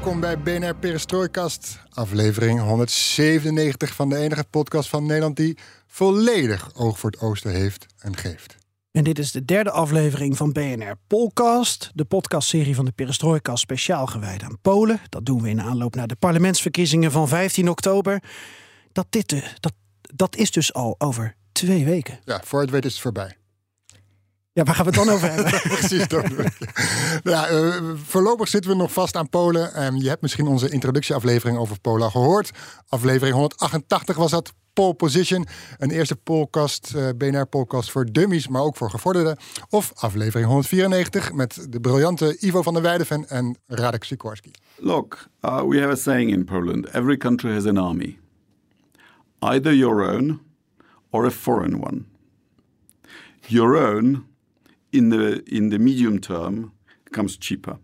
Welkom bij BNR Perestrooikast, aflevering 197 van de enige podcast van Nederland die volledig oog voor het oosten heeft en geeft. En dit is de derde aflevering van BNR Polcast, de podcastserie van de Perestrooikast speciaal gewijd aan Polen. Dat doen we in aanloop naar de parlementsverkiezingen van 15 oktober. Dat, dit, eh, dat, dat is dus al over twee weken. Ja, voor het weet is het voorbij. Ja, waar gaan we het dan over hebben? Precies. Dat. ja, uh, voorlopig zitten we nog vast aan Polen. Um, je hebt misschien onze introductieaflevering over Polen gehoord. Aflevering 188 was dat. Pole Position, een eerste podcast, uh, BNR-podcast voor dummies, maar ook voor gevorderden. Of aflevering 194 met de briljante Ivo van der Weijden en Radek Sikorski. Look, uh, we have a saying in Poland: every country has an army, either your own or a foreign one. Your own in the in the medium term comes cheaper.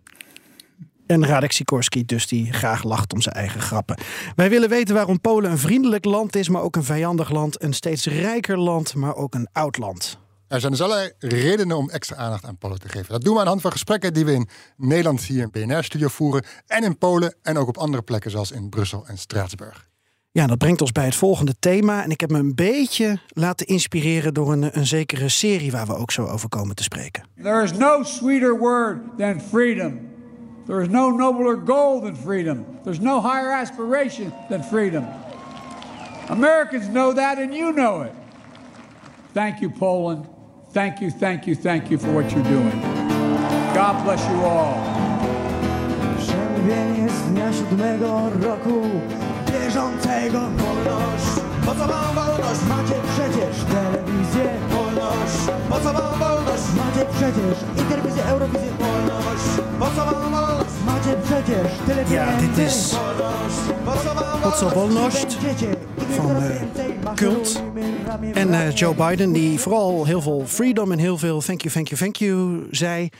En Radek Sikorski dus die graag lacht om zijn eigen grappen. Wij willen weten waarom Polen een vriendelijk land is, maar ook een vijandig land. Een steeds rijker land, maar ook een oud land. Er zijn dus allerlei redenen om extra aandacht aan Polen te geven. Dat doen we aan de hand van gesprekken die we in Nederland hier in BNR-studio voeren. En in Polen en ook op andere plekken zoals in Brussel en Straatsburg. Ja, dat brengt ons bij het volgende thema. En ik heb me een beetje laten inspireren door een, een zekere serie waar we ook zo over komen te spreken. There is no sweeter word than freedom. There is no nobler goal than freedom. There's no higher aspiration than freedom. Americans know that and you know it. Thank you, Poland. Thank you, thank you, thank you for what you're doing. God bless you all. Przemówienie z dnia siódmego roku bieżącego Wolność, po co wam wolność? Macie przecież telewizję Wolność, po co wam wolność? Macie przecież i telewizję Eurowizję Wolność, po co wam wolność? Macie przecież tyle Ja, dit is Wolność, po co wolność? Van więcej Kult. En eh, Joe Biden, die vooral heel veel freedom en heel veel thank you, thank you, thank you zei.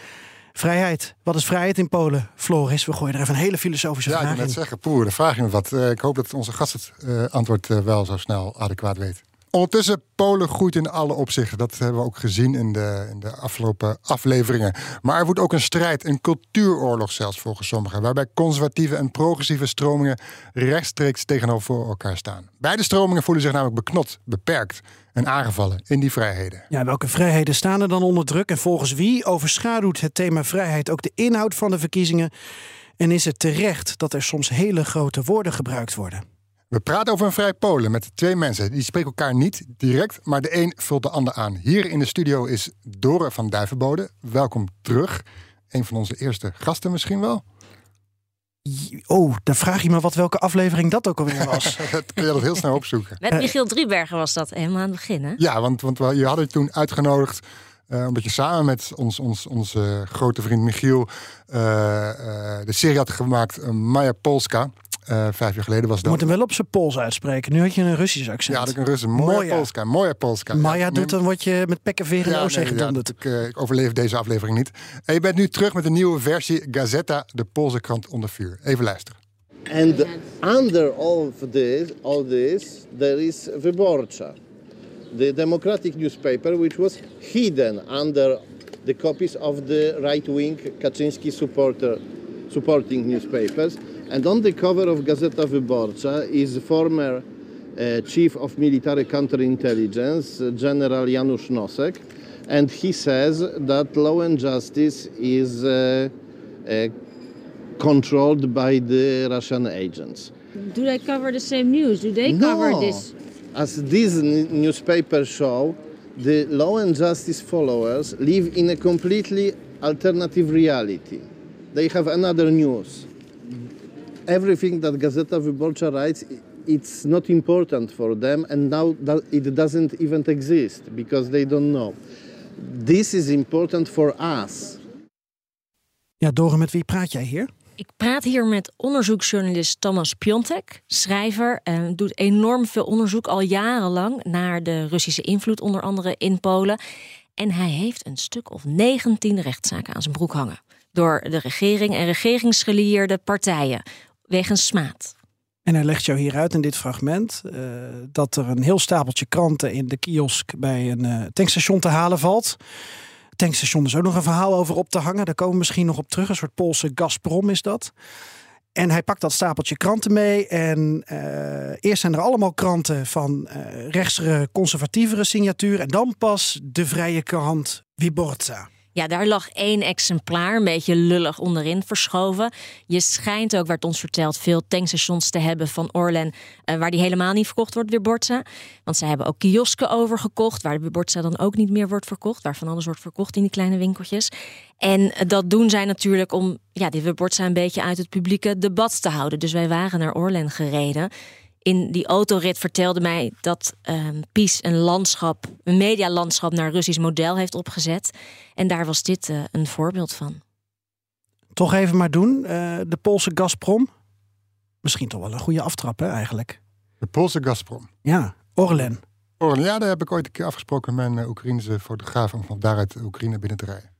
Vrijheid. Wat is vrijheid in Polen? Floris, we gooien er even een hele filosofische Ja, ik vraag wil net in. zeggen, poer, dan vraag je me wat. Eh, ik hoop dat onze gast het eh, antwoord eh, wel zo snel adequaat weet. Ondertussen, Polen groeit in alle opzichten. Dat hebben we ook gezien in de, in de afgelopen afleveringen. Maar er wordt ook een strijd, een cultuuroorlog zelfs volgens sommigen. Waarbij conservatieve en progressieve stromingen rechtstreeks tegenover elkaar staan. Beide stromingen voelen zich namelijk beknot, beperkt en aangevallen in die vrijheden. Ja, welke vrijheden staan er dan onder druk? En volgens wie overschaduwt het thema vrijheid ook de inhoud van de verkiezingen? En is het terecht dat er soms hele grote woorden gebruikt worden? We praten over een vrij Polen met twee mensen. Die spreken elkaar niet direct, maar de een vult de ander aan. Hier in de studio is Dore van Duivenbode. Welkom terug. Een van onze eerste gasten misschien wel. Oh, dan vraag je me wat welke aflevering dat ook alweer was. Dat kun je dat heel snel opzoeken. Met Michiel Driebergen was dat helemaal aan het begin, hè? Ja, want, want we- je had het toen uitgenodigd. eh, omdat je samen met ons, ons, onze grote vriend Michiel eh, eh, de serie had gemaakt, eh, Maja Polska. Eh, vijf jaar geleden was Je dat. moet hem wel op zijn Pools uitspreken. Nu had je een Russisch accent. Ja, had ik een Russen. Mooie. Polska. Mooie Polska. Maya Ja, doet, dan word je met pek en veer in de Oostzee nee, ja, gedonderd. ik, eh, ik overleef deze aflevering niet. En je bent nu terug met een nieuwe versie Gazeta, de Poolse krant onder vuur. Even luisteren. And under all of this, all this, there is Wyborcza, the democratic newspaper, which was hidden under the copies of the right-wing Kaczynski supporter, supporting newspapers. And on the cover of Gazeta Wyborcza is former uh, chief of military counterintelligence, General Janusz Nosek, and he says that law and justice is uh, uh, controlled by the Russian agents. Do they cover the same news? Do they cover no. this? As these n- newspapers show, the law and justice followers live in a completely alternative reality. They have another news. Everything that Gazeta Wyborcza writes, it's not important for them, and now that it doesn't even exist because they don't know. this is important for us. Ja, Dore, met wie praat jij hier? Ik praat hier met onderzoeksjournalist Thomas Piontek, schrijver. Uh, doet enorm veel onderzoek al jarenlang naar de Russische invloed, onder andere in Polen. En hij heeft een stuk of 19 rechtszaken aan zijn broek hangen. Door de regering en regeringsgelieerde partijen. Wegens smaad. En hij legt jou hier uit in dit fragment uh, dat er een heel stapeltje kranten in de kiosk bij een uh, tankstation te halen valt. Tankstation is ook nog een verhaal over op te hangen. Daar komen we misschien nog op terug. Een soort Poolse Gazprom is dat. En hij pakt dat stapeltje kranten mee. En uh, eerst zijn er allemaal kranten van uh, conservatievere signatuur. En dan pas de vrije krant Wiborza. Ja, daar lag één exemplaar, een beetje lullig onderin verschoven. Je schijnt ook, werd ons verteld, veel tankstations te hebben van Orlen... Uh, waar die helemaal niet verkocht wordt, Wiborza. Want zij hebben ook kiosken overgekocht... waar de Wiborza dan ook niet meer wordt verkocht... waar van alles wordt verkocht in die kleine winkeltjes. En dat doen zij natuurlijk om ja, die Wiborza een beetje uit het publieke debat te houden. Dus wij waren naar Orlen gereden in die autorit vertelde mij dat um, PiS een landschap, een medialandschap naar Russisch model heeft opgezet. En daar was dit uh, een voorbeeld van. Toch even maar doen. Uh, de Poolse Gazprom. Misschien toch wel een goede aftrap, hè, eigenlijk. De Poolse Gazprom. Ja, Orlen. Orlen, ja, daar heb ik ooit een keer afgesproken met mijn Oekraïnse fotograaf om van daaruit Oekraïne binnen te rijden.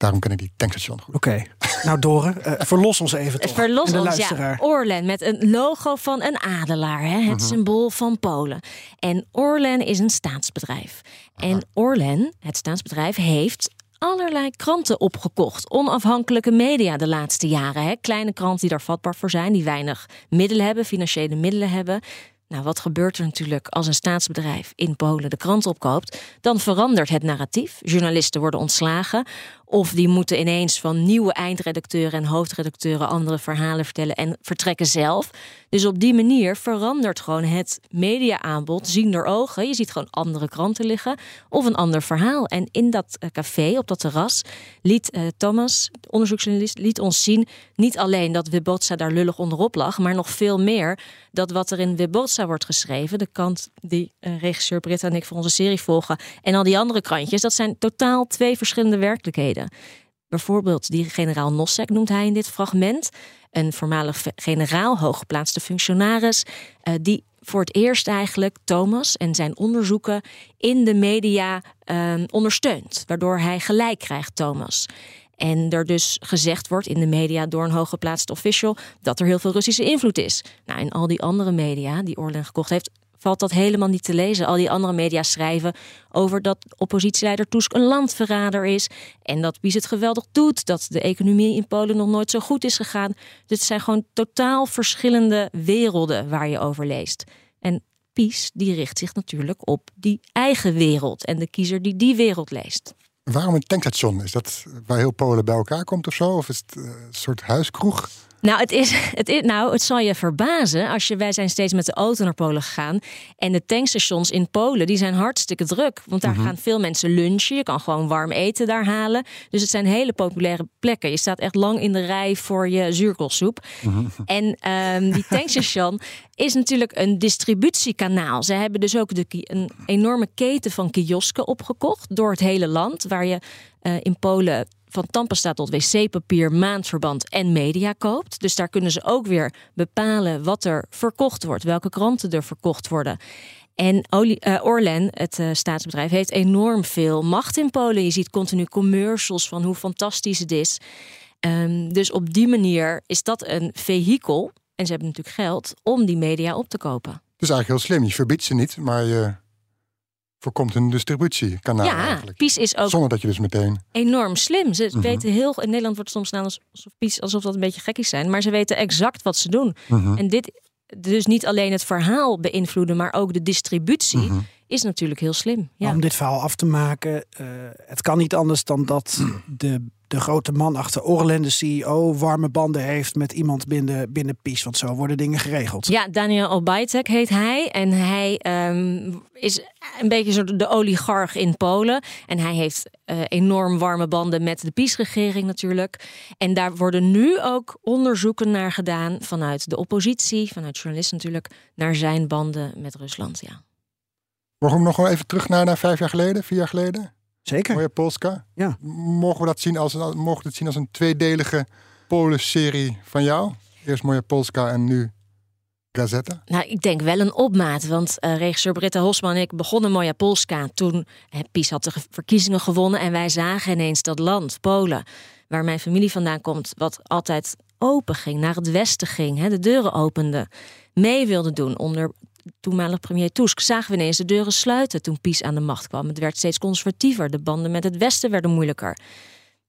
Daarom ken ik die tankstation goed. Oké. Okay. Nou, Dore, uh, verlos ons even toch. Verlos de ons, ja. Orlen met een logo van een adelaar, hè? het -huh. symbool van Polen. En Orlen is een staatsbedrijf. En. Orlen, het staatsbedrijf, heeft allerlei kranten opgekocht. Onafhankelijke media de laatste jaren. Hè? Kleine kranten die daar vatbaar voor zijn, die weinig middelen hebben, financiële middelen hebben. Nou, wat gebeurt er natuurlijk als een staatsbedrijf in Polen de krant opkoopt? Dan verandert het narratief. Journalisten worden ontslagen. Of die moeten ineens van nieuwe eindredacteuren en hoofdredacteuren andere verhalen vertellen en vertrekken zelf. Dus op die manier verandert gewoon het mediaaanbod ziender ogen. Je ziet gewoon andere kranten liggen of een ander verhaal. En in dat café, op dat terras, liet uh, Thomas, onderzoeksjournalist, liet ons zien niet alleen dat Webotsa daar lullig onderop lag, maar nog veel meer dat wat er in Webotsa wordt geschreven, de kant die uh, regisseur Britta en ik voor onze serie volgen, en al die andere krantjes, dat zijn totaal twee verschillende werkelijkheden. Bijvoorbeeld die generaal Nossek noemt hij in dit fragment. Een voormalig generaal, hooggeplaatste functionaris, uh, die voor het eerst eigenlijk Thomas en zijn onderzoeken in de media uh, ondersteunt. Waardoor hij gelijk krijgt, Thomas. En er dus gezegd wordt in de media door een hooggeplaatste official dat er heel veel Russische invloed is. Nou, in al die andere media die Orlen gekocht heeft, valt dat helemaal niet te lezen. Al die andere media schrijven over dat oppositieleider Tusk een landverrader is. En dat Pies het geweldig doet. Dat de economie in Polen nog nooit zo goed is gegaan. Dit zijn gewoon totaal verschillende werelden waar je over leest. En Pies die richt zich natuurlijk op die eigen wereld. En de kiezer die die wereld leest. Waarom een tankstation? Is dat waar heel Polen bij elkaar komt of zo? Of is het een soort huiskroeg? Nou het, is, het is, nou, het zal je verbazen als je, wij zijn steeds met de auto naar Polen gegaan. En de tankstations in Polen, die zijn hartstikke druk. Want daar mm -hmm. gaan veel mensen lunchen. Je kan gewoon warm eten daar halen. Dus het zijn hele populaire plekken. Je staat echt lang in de rij voor je zuurkoolsoep. Mm -hmm. En um, die tankstation is natuurlijk een distributiekanaal. Ze hebben dus ook de, een enorme keten van kiosken opgekocht door het hele land. Waar je uh, in Polen van tandpasta tot wc-papier, maandverband en media koopt. Dus daar kunnen ze ook weer bepalen wat er verkocht wordt, welke kranten er verkocht worden. En uh, Orlen, het uh, staatsbedrijf, heeft enorm veel macht in Polen. Je ziet continu commercials van hoe fantastisch het is. Um, dus op die manier is dat een vehikel, en ze hebben natuurlijk geld, om die media op te kopen. Dus eigenlijk heel slim. Je verbiedt ze niet, maar je voorkomt een distributiekanaal ja, eigenlijk. Is ook Zonder dat je dus meteen... enorm slim. Ze mm -hmm. weten heel... In Nederland wordt soms gedaan alsof PiS alsof dat een beetje gekkies zijn. Maar ze weten exact wat ze doen. Mm -hmm. En dit... Dus niet alleen het verhaal beïnvloeden, maar ook de distributie... Mm -hmm. Is natuurlijk heel slim. Ja. Om dit verhaal af te maken, uh, het kan niet anders dan dat de de grote man achter Orlen, de CEO, warme banden heeft met iemand binnen, binnen PiS. Want zo worden dingen geregeld. Ja, Daniel Obajtek heet hij. En hij um, is een beetje zo de oligarch in Polen. En hij heeft uh, enorm warme banden met de PiS-regering natuurlijk. En daar worden nu ook onderzoeken naar gedaan vanuit de oppositie, vanuit journalisten natuurlijk, naar zijn banden met Rusland. Ja. Waarom nog wel even terug naar, naar vijf jaar geleden, vier jaar geleden? Zeker. Moja Polska. Ja. Mogen we dat zien als, mogen we het zien als een tweedelige Polen-serie van jou? Eerst Moja Polska en nu Gazeta? Nou, ik denk wel een opmaat. Want eh, regisseur Britta Hosman en ik begonnen Moja Polska. Toen eh, Pies had de ge- verkiezingen gewonnen. En wij zagen ineens dat land, Polen, waar mijn familie vandaan komt. Wat altijd open ging, naar het westen ging. Hè, de deuren opende. Mee wilde doen onder toenmalig premier Tusk. Zagen we ineens de deuren sluiten toen Pies aan de macht kwam. Het werd steeds conservatiever. De banden met het westen werden moeilijker.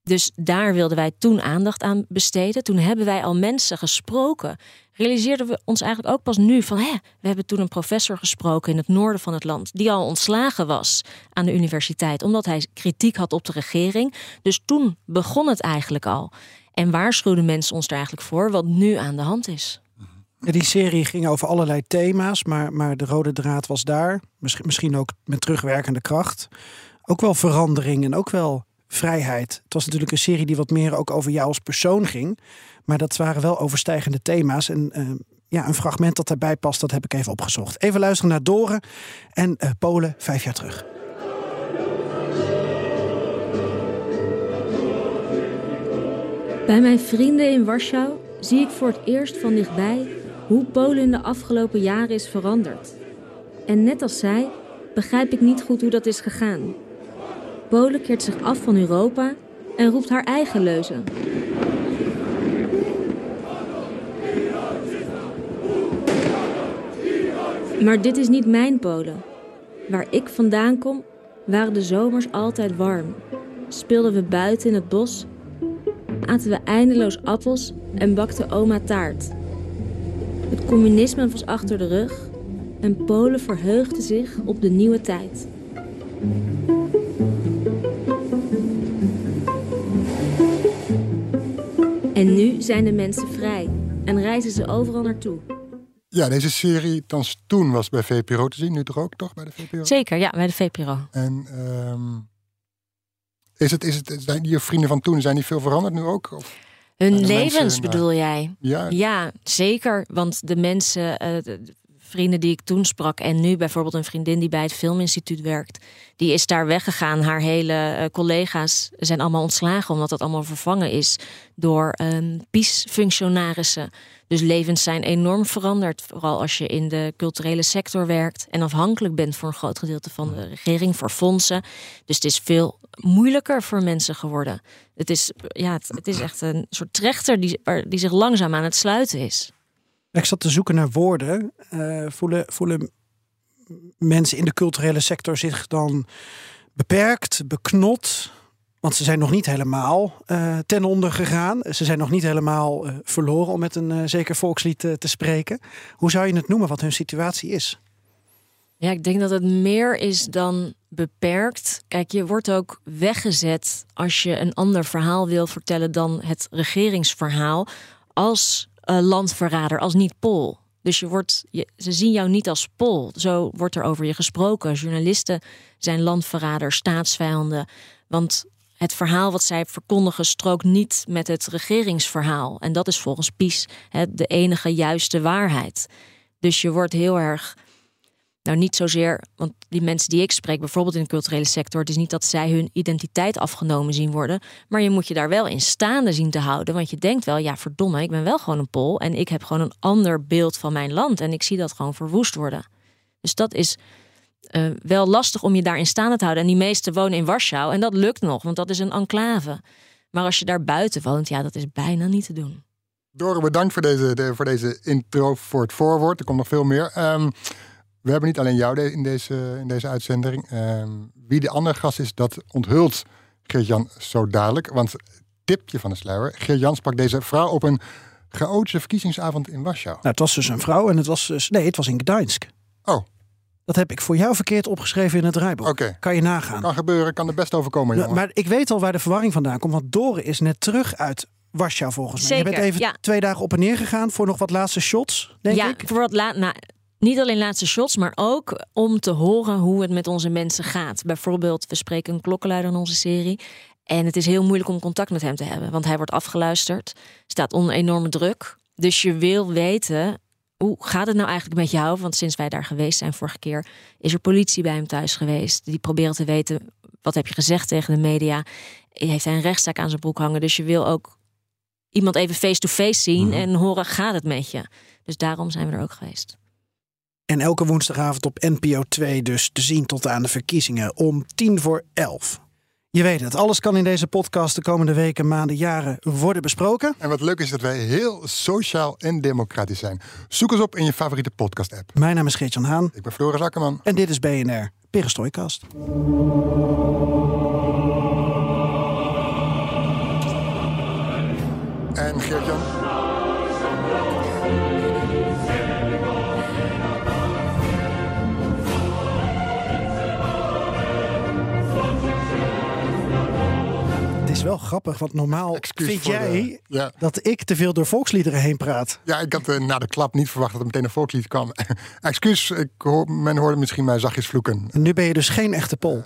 Dus daar wilden wij toen aandacht aan besteden. Toen hebben wij al mensen gesproken. Realiseerden we ons eigenlijk ook pas nu van... Hè, we hebben toen een professor gesproken in het noorden van het land... die al ontslagen was aan de universiteit... omdat hij kritiek had op de regering. Dus toen begon het eigenlijk al. En waarschuwden mensen ons er eigenlijk voor... wat nu aan de hand is. Die serie ging over allerlei thema's, maar, maar de rode draad was daar. Misschien, misschien ook met terugwerkende kracht. Ook wel verandering en ook wel vrijheid. Het was natuurlijk een serie die wat meer ook over jou als persoon ging. Maar dat waren wel overstijgende thema's. En eh, ja, een fragment dat daarbij past, dat heb ik even opgezocht. Even luisteren naar Doren en eh, Polen vijf jaar terug. Bij mijn vrienden in Warschau zie ik voor het eerst van dichtbij hoe Polen in de afgelopen jaren is veranderd. En net als zij begrijp ik niet goed hoe dat is gegaan. Polen keert zich af van Europa en roept haar eigen leuzen. Maar dit is niet mijn Polen. Waar ik vandaan kom, waren de zomers altijd warm. Speelden we buiten in het bos aten we eindeloos appels en bakte oma taart. Het communisme was achter de rug en Polen verheugde zich op de nieuwe tijd. En nu zijn de mensen vrij en reizen ze overal naartoe. Ja, deze serie, thans toen was bij VPRO te zien. Nu toch ook, toch? Bij de VPRO? Zeker, ja, bij de VPRO. En ehm, is het, is het, zijn je vrienden van toen, zijn die veel veranderd nu ook? Of? Hun levens mensen, bedoel jij? Ja, Ja, zeker. Want de mensen, eh, vrienden die ik toen sprak... en nu bijvoorbeeld een vriendin die bij het Filminstituut werkt... die is daar weggegaan. Haar hele eh, collega's zijn allemaal ontslagen... omdat dat allemaal vervangen is door ehm PiS-functionarissen. Dus levens zijn enorm veranderd. Vooral als je in de culturele sector werkt... en afhankelijk bent voor een groot gedeelte van de regering... voor fondsen. Dus het is veel moeilijker voor mensen geworden. Het is, ja, het, het is echt een soort trechter die, die zich langzaam aan het sluiten is. Ik zat te zoeken naar woorden. Eh, voelen, voelen mensen in de culturele sector zich dan beperkt, beknot? Want ze zijn nog niet helemaal eh, ten onder gegaan. Ze zijn nog niet helemaal eh, verloren, om met een zeker volkslied te spreken. Hoe zou je het noemen wat hun situatie is? Ja, ik denk dat het meer is dan beperkt. Kijk, je wordt ook weggezet als je een ander verhaal wil vertellen dan het regeringsverhaal. Als eh, landverrader, als niet-Pool. Dus je wordt, je, ze zien jou niet als Pool. Zo wordt er over je gesproken. Journalisten zijn landverraders, staatsvijanden. Want het verhaal wat zij verkondigen strookt niet met het regeringsverhaal. En dat is volgens Pies hè, de enige juiste waarheid. Dus je wordt heel erg nou, niet zozeer, want die mensen die ik spreek, bijvoorbeeld in de culturele sector, het is niet dat zij hun identiteit afgenomen zien worden, maar je moet je daar wel in staande zien te houden. Want je denkt wel, ja, verdomme, ik ben wel gewoon een Pool en ik heb gewoon een ander beeld van mijn land en ik zie dat gewoon verwoest worden. Dus dat is eh, wel lastig om je daarin staande te houden. En die meesten wonen in Warschau en dat lukt nog, want dat is een enclave. Maar als je daar buiten woont, ja, dat is bijna niet te doen. Doren, bedankt voor deze, de- voor deze intro, voor het voorwoord. Er komt nog veel meer. Ehm, we hebben niet alleen jou de- in deze, in deze uitzending. Ehm, wie de andere gast is, dat onthult Geert-Jan zo dadelijk. Want tipje van de sluier. Geert-Jan sprak deze vrouw op een chaotische verkiezingsavond in Warschau. Nou, het was dus een vrouw en het was dus, nee, het was in Gdańsk. Oh, Dat heb ik voor jou verkeerd opgeschreven in het draaiboek. oké. Kan je nagaan. Kan gebeuren, kan er best overkomen, Ja, jongen. maar ik weet al waar de verwarring vandaan komt. Want Doren is net terug uit Warschau volgens mij. je bent even ja. twee dagen op en neer gegaan voor nog wat laatste shots, denk ja, ik. voor wat laat, nou, niet alleen laatste shots, maar ook om te horen hoe het met onze mensen gaat. Bijvoorbeeld, we spreken een klokkenluider in onze serie. En het is heel moeilijk om contact met hem te hebben, want hij wordt afgeluisterd, staat onder enorme druk. Dus je wil weten hoe gaat het nou eigenlijk met jou? Want sinds wij daar geweest zijn vorige keer, is er politie bij hem thuis geweest. Die proberen te weten, wat heb je gezegd tegen de media? Heeft hij een rechtszaak aan zijn broek hangen? Dus je wil ook iemand even face-to-face zien Mhm. en horen, gaat het met je? Dus daarom zijn we er ook geweest. En elke woensdagavond op NPO 2 dus te zien tot aan de verkiezingen om tien voor elf. Je weet het, alles kan in deze podcast de komende weken, maanden, jaren worden besproken. En wat leuk is dat wij heel sociaal en democratisch zijn. Zoek ons op in je favoriete podcast-app. Mijn naam is Geert-Jan Haan Ik ben Floris Akkerman. en dit is BNR Perestrooikast. En Geert-Jan, is wel grappig, want normaal Excuus vind jij de- ja. dat ik te veel door volksliederen heen praat. ja, ik had eh, na de klap niet verwacht dat er meteen een volkslied kwam. Excuus, ik hoor, men hoorde misschien mij zachtjes vloeken. En nu ben je dus geen echte pol.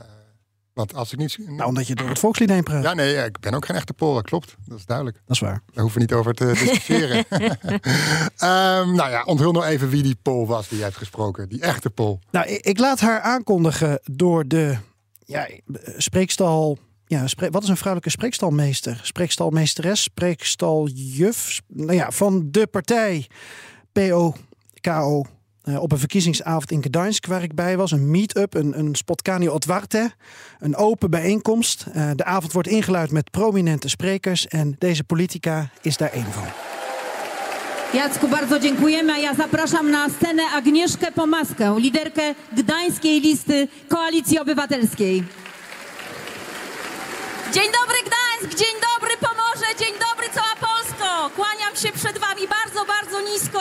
Want als ik niet... Nou, omdat je door het volkslied heen praat. Ja, nee, ik ben ook geen echte Pool, dat klopt. Dat is duidelijk. Dat is waar. Daar hoeven we niet over te discussiëren. Ehm, nou ja, onthul nou even wie die Pool was die je hebt gesproken. Die echte Pool. Nou, ik, ik laat haar aankondigen door de ja, spreekstal. Ja, wat is een vrouwelijke spreekstalmeester? Spreekstalmeesteres, spreekstaljuf. Nou ja, van de partij POKO. eh, op een verkiezingsavond in Gdańsk waar ik bij was. Een meet-up, een, een otwarte. Een open bijeenkomst. Eh, de avond wordt ingeluid met prominente sprekers. En deze politica is daar één van. Jacku, bardzo dziękujemy. A ja zapraszam na scenę Agnieszkę Pomaskę, liderkę gdańskiej listy Koalicji Obywatelskiej. Dzień dobry Gdańsk, dzień dobry Pomorze, dzień dobry cała Polsko. Kłaniam się przed wami bardzo, bardzo nisko.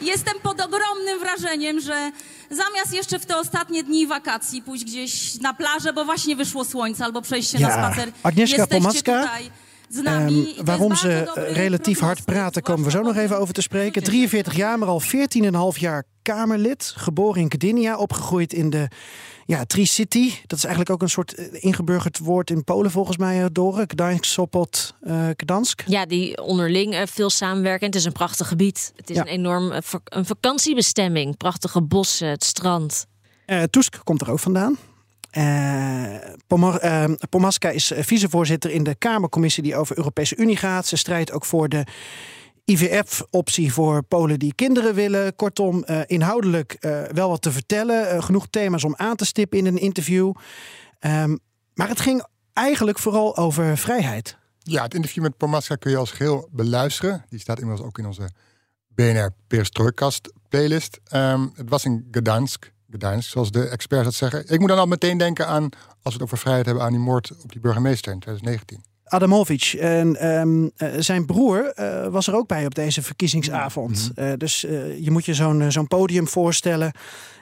Jestem pod ogromnym wrażeniem, że zamiast jeszcze w te ostatnie dni wakacji pójść gdzieś na plażę, bo właśnie wyszło słońce, albo przejść się Ja, na spacer, Agnieszka jesteście Pomaska, tutaj jest waarom ze relatief hard praten, komen we zo nog even over te spreken. ludzie. 43 jaar, maar al 14,5 jaar Kamerlid. Geboren in Gdynia, opgegroeid in de ja, Tri-City. Dat is eigenlijk ook een soort eh, ingeburgerd woord in Polen volgens mij, eh, Dore. Gdańsk, Sopot, eh Gdansk. Ja, die onderling veel samenwerken. Het is een prachtig gebied. Het is Ja. een enorm een vakantiebestemming. Prachtige bossen, het strand. Tusk komt er ook vandaan. Eh, Pomaska is vicevoorzitter in de Kamercommissie die over Europese Unie gaat. Ze strijdt ook voor de IVF-optie voor Polen die kinderen willen. Kortom, eh, inhoudelijk eh, wel wat te vertellen. Eh, genoeg thema's om aan te stippen in een interview. Ehm, maar het ging eigenlijk vooral over vrijheid. Ja, het interview met Pomaska kun je als geheel beluisteren. Die staat inmiddels ook in onze BNR Perestrooikast playlist. Ehm, het was in Gdansk. Gdansk, zoals de experts dat zeggen. Ik moet dan al meteen denken aan, als we het over vrijheid hebben, aan die moord op die burgemeester in 2019. Adamovic en ehm, eh, zijn broer eh, was er ook bij op deze verkiezingsavond. Eh, dus je moet je zo'n zo'n podium voorstellen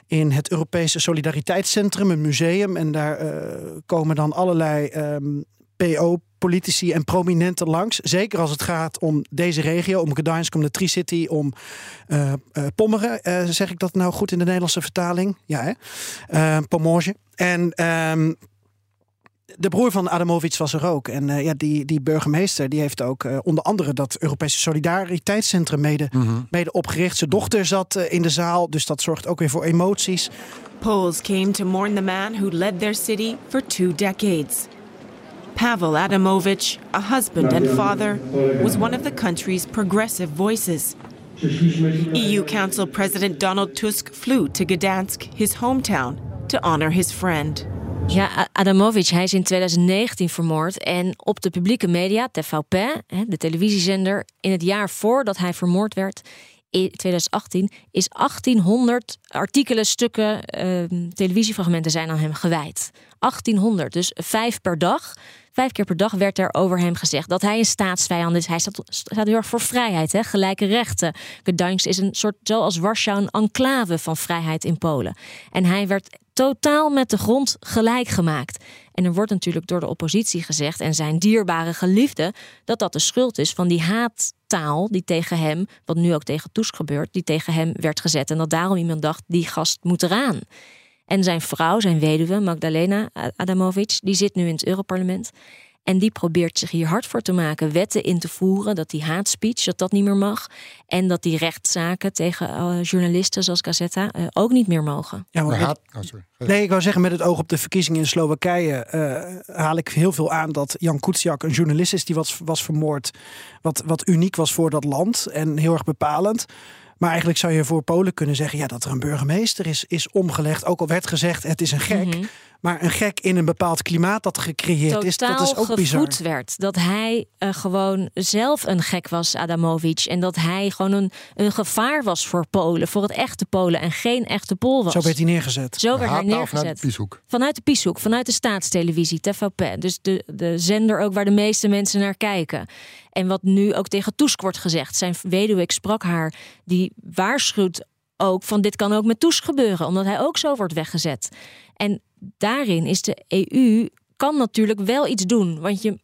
in het Europese Solidariteitscentrum, een museum. En daar komen dan allerlei ehm, PO-politici en prominenten langs. Zeker als het gaat om deze regio, om Gdańsk, om de Tri-City, om eh, Pommeren. Zeg ik dat nou goed in de Nederlandse vertaling? Ja, hè? Pomorge. En ehm, de broer van Adamovic was er ook. En eh, ja, die, die burgemeester die heeft ook eh, onder andere dat Europese Solidariteitscentrum mede, mede opgericht. Zijn dochter zat eh, in de zaal, dus dat zorgt ook weer voor emoties. Poles came to mourn the man who led their city for two decades. Pavel Adamovich, a husband and father, was one of the country's progressive voices. EU Council President Donald Tusk flew to Gdansk, his hometown, to honor his friend. Ja, Adamovic, hij is in 2019 vermoord. En op de publieke media, TVP, de televisiezender, in het jaar voordat hij vermoord werd, in 2018, is 1800 artikelen, stukken, ehm, televisiefragmenten zijn aan hem gewijd. 1800, dus vijf per dag. Vijf keer per dag werd er over hem gezegd dat hij een staatsvijand is. Hij staat, staat heel erg voor vrijheid, hè? gelijke rechten. Gdańsk is een soort, zoals Warschau, een enclave van vrijheid in Polen. En hij werd totaal met de grond gelijk gemaakt. En er wordt natuurlijk door de oppositie gezegd en zijn dierbare geliefde dat dat de schuld is van die haattaal die tegen hem, wat nu ook tegen Tusk gebeurt, die tegen hem werd gezet. En dat daarom iemand dacht, die gast moet eraan. En zijn vrouw, zijn weduwe, Magdalena Adamovic, die zit nu in het Europarlement. En die probeert zich hier hard voor te maken. Wetten in te voeren dat die hate speech, dat dat niet meer mag. En dat die rechtszaken tegen eh, journalisten zoals Gazetta eh, ook niet meer mogen. Ja, maar haat- oh, sorry. Nee, ik wou zeggen, met het oog op de verkiezingen in Slowakije eh, haal ik heel veel aan dat Jan Kuciak een journalist is die was, was vermoord. Wat, wat uniek was voor dat land en heel erg bepalend. Maar eigenlijk zou je voor Polen kunnen zeggen ja, dat er een burgemeester is, is omgelegd. Ook al werd gezegd het is een gek. Mhm. Maar een gek in een bepaald klimaat dat gecreëerd is, dat is ook bizar. gevoed werd. Dat hij eh, gewoon zelf een gek was, Adamovic. En dat hij gewoon een, een gevaar was voor Polen. Voor het echte Polen en geen echte Pool was. Zo werd hij neergezet. Zo werd hij vanuit neergezet. de Pieshoek. Vanuit de Pieshoek, vanuit de staatstelevisie, TVP. Dus de, de zender ook waar de meeste mensen naar kijken. En wat nu ook tegen Tusk wordt gezegd. Zijn weduwe, ik sprak haar, die waarschuwt ook van dit kan ook met Tusk gebeuren. Omdat hij ook zo wordt weggezet. En daarin is de EU, kan natuurlijk wel iets doen. Want je,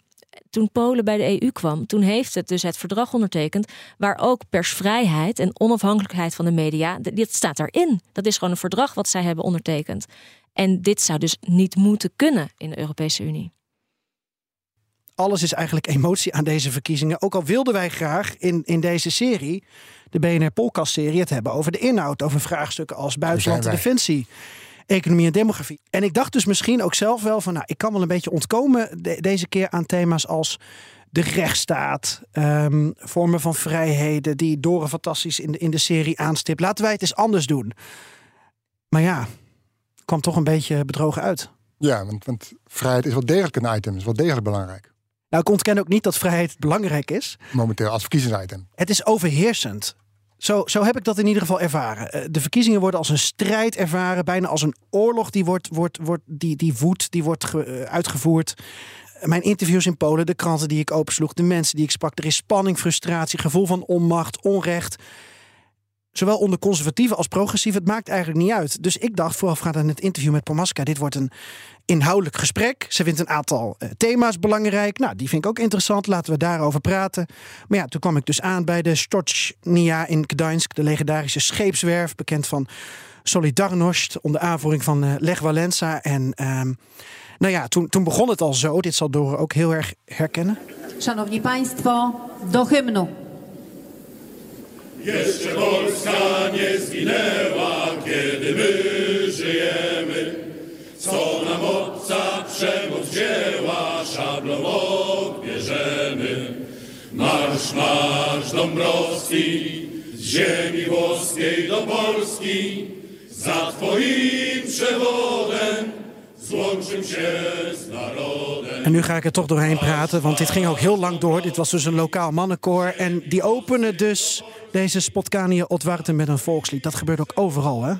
toen Polen bij de EU kwam, toen heeft het dus het verdrag ondertekend. Waar ook persvrijheid en onafhankelijkheid van de media, d- dit staat erin. Dat is gewoon een verdrag wat zij hebben ondertekend. En dit zou dus niet moeten kunnen in de Europese Unie. Alles is eigenlijk emotie aan deze verkiezingen. Ook al wilden wij graag in, in deze serie, de BNR Podcast-serie, het hebben over de inhoud. Over vraagstukken als buitenland en wij. Economie en demografie. En ik dacht dus misschien ook zelf wel van, nou, ik kan wel een beetje ontkomen de- deze keer aan thema's als de rechtsstaat, ehm, vormen van vrijheden, die Doren fantastisch in de, in de serie aanstipt. Laten wij het eens anders doen. Maar ja, kwam toch een beetje bedrogen uit. Ja, want, want vrijheid is wel degelijk een item, is wel degelijk belangrijk. Nou, ik ontken ook niet dat vrijheid belangrijk is. Momenteel als verkiezingsitem. Het is overheersend. Zo, zo heb ik dat in ieder geval ervaren. Eh, De verkiezingen worden als een strijd ervaren, bijna als een oorlog die wordt, wordt, wordt die, die woedt, die wordt eh, uitgevoerd. Mijn interviews in Polen, de kranten die ik opensloeg, de mensen die ik sprak, er is spanning, frustratie, gevoel van onmacht, onrecht. Zowel onder conservatieven als progressieven, het maakt eigenlijk niet uit. Dus ik dacht voorafgaand aan het interview met Pomaska, dit wordt een inhoudelijk gesprek. Ze vindt een aantal eh, thema's belangrijk. Nou, die vind ik ook interessant. Laten we daarover praten. Maar ja, toen kwam ik dus aan bij de Stocznia in Gdańsk, de legendarische scheepswerf, bekend van Solidarność, onder aanvoering van eh, Lech Walesa. En ehm, nou ja, toen, toen begon het al zo. Dit zal Dore ook heel erg herkennen. Szanowni Państwo, do hymnu. Jeszcze Polska nie zginęła, kiedy my żyjemy. Co obca przemoc szablą odbierzemy. Marsz, marsz Dąbrowski, z ziemi włoskiej do Polski. Za twoim przewodem złączym się z narodem. En nu ga ik er toch doorheen praten, want dit ging ook heel lang door. Dit was dus een lokaal mannenkoor. En die openen dus deze Spotkania Otwarten met een volkslied. Dat gebeurt ook overal, hè?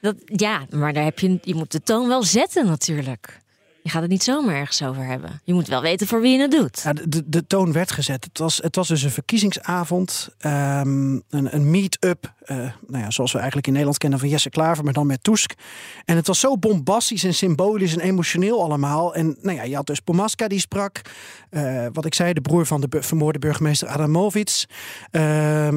Dat, ja, maar daar heb je, je moet de toon wel zetten natuurlijk. Je gaat het niet zomaar ergens over hebben. Je moet wel weten voor wie je het doet. Ja, de, de, toon werd gezet. Het was, het was dus een verkiezingsavond, ehm, een, een meet-up, eh, nou ja, zoals we eigenlijk in Nederland kennen van Jesse Klaver, maar dan met Tusk. En het was zo bombastisch en symbolisch en emotioneel allemaal. En nou ja, je had dus Pomaska die sprak, eh, wat ik zei, de broer van de vermoorde burgemeester Adamovic. Eh,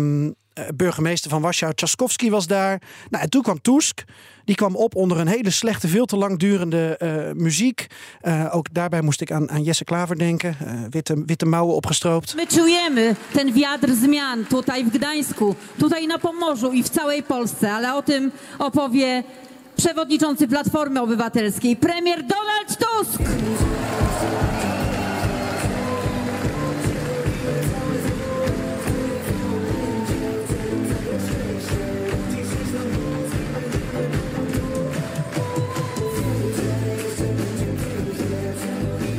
burgemeester van Warschau, Tchaikovsky was daar. Nou, en toen kwam Tusk. Die kwam op onder een hele slechte, veel te lang durende eh, muziek. Eh, ook daarbij moest ik aan, aan Jesse Klaver denken. Eh, witte, witte mouwen opgestroopt. My czujemy ten wiatr zmian tutaj w Gdańsku, tutaj na Pomorzu i w całej Polsce, ale o tym opowie przewodniczący Platformy Obywatelskiej, premier Donald Tusk.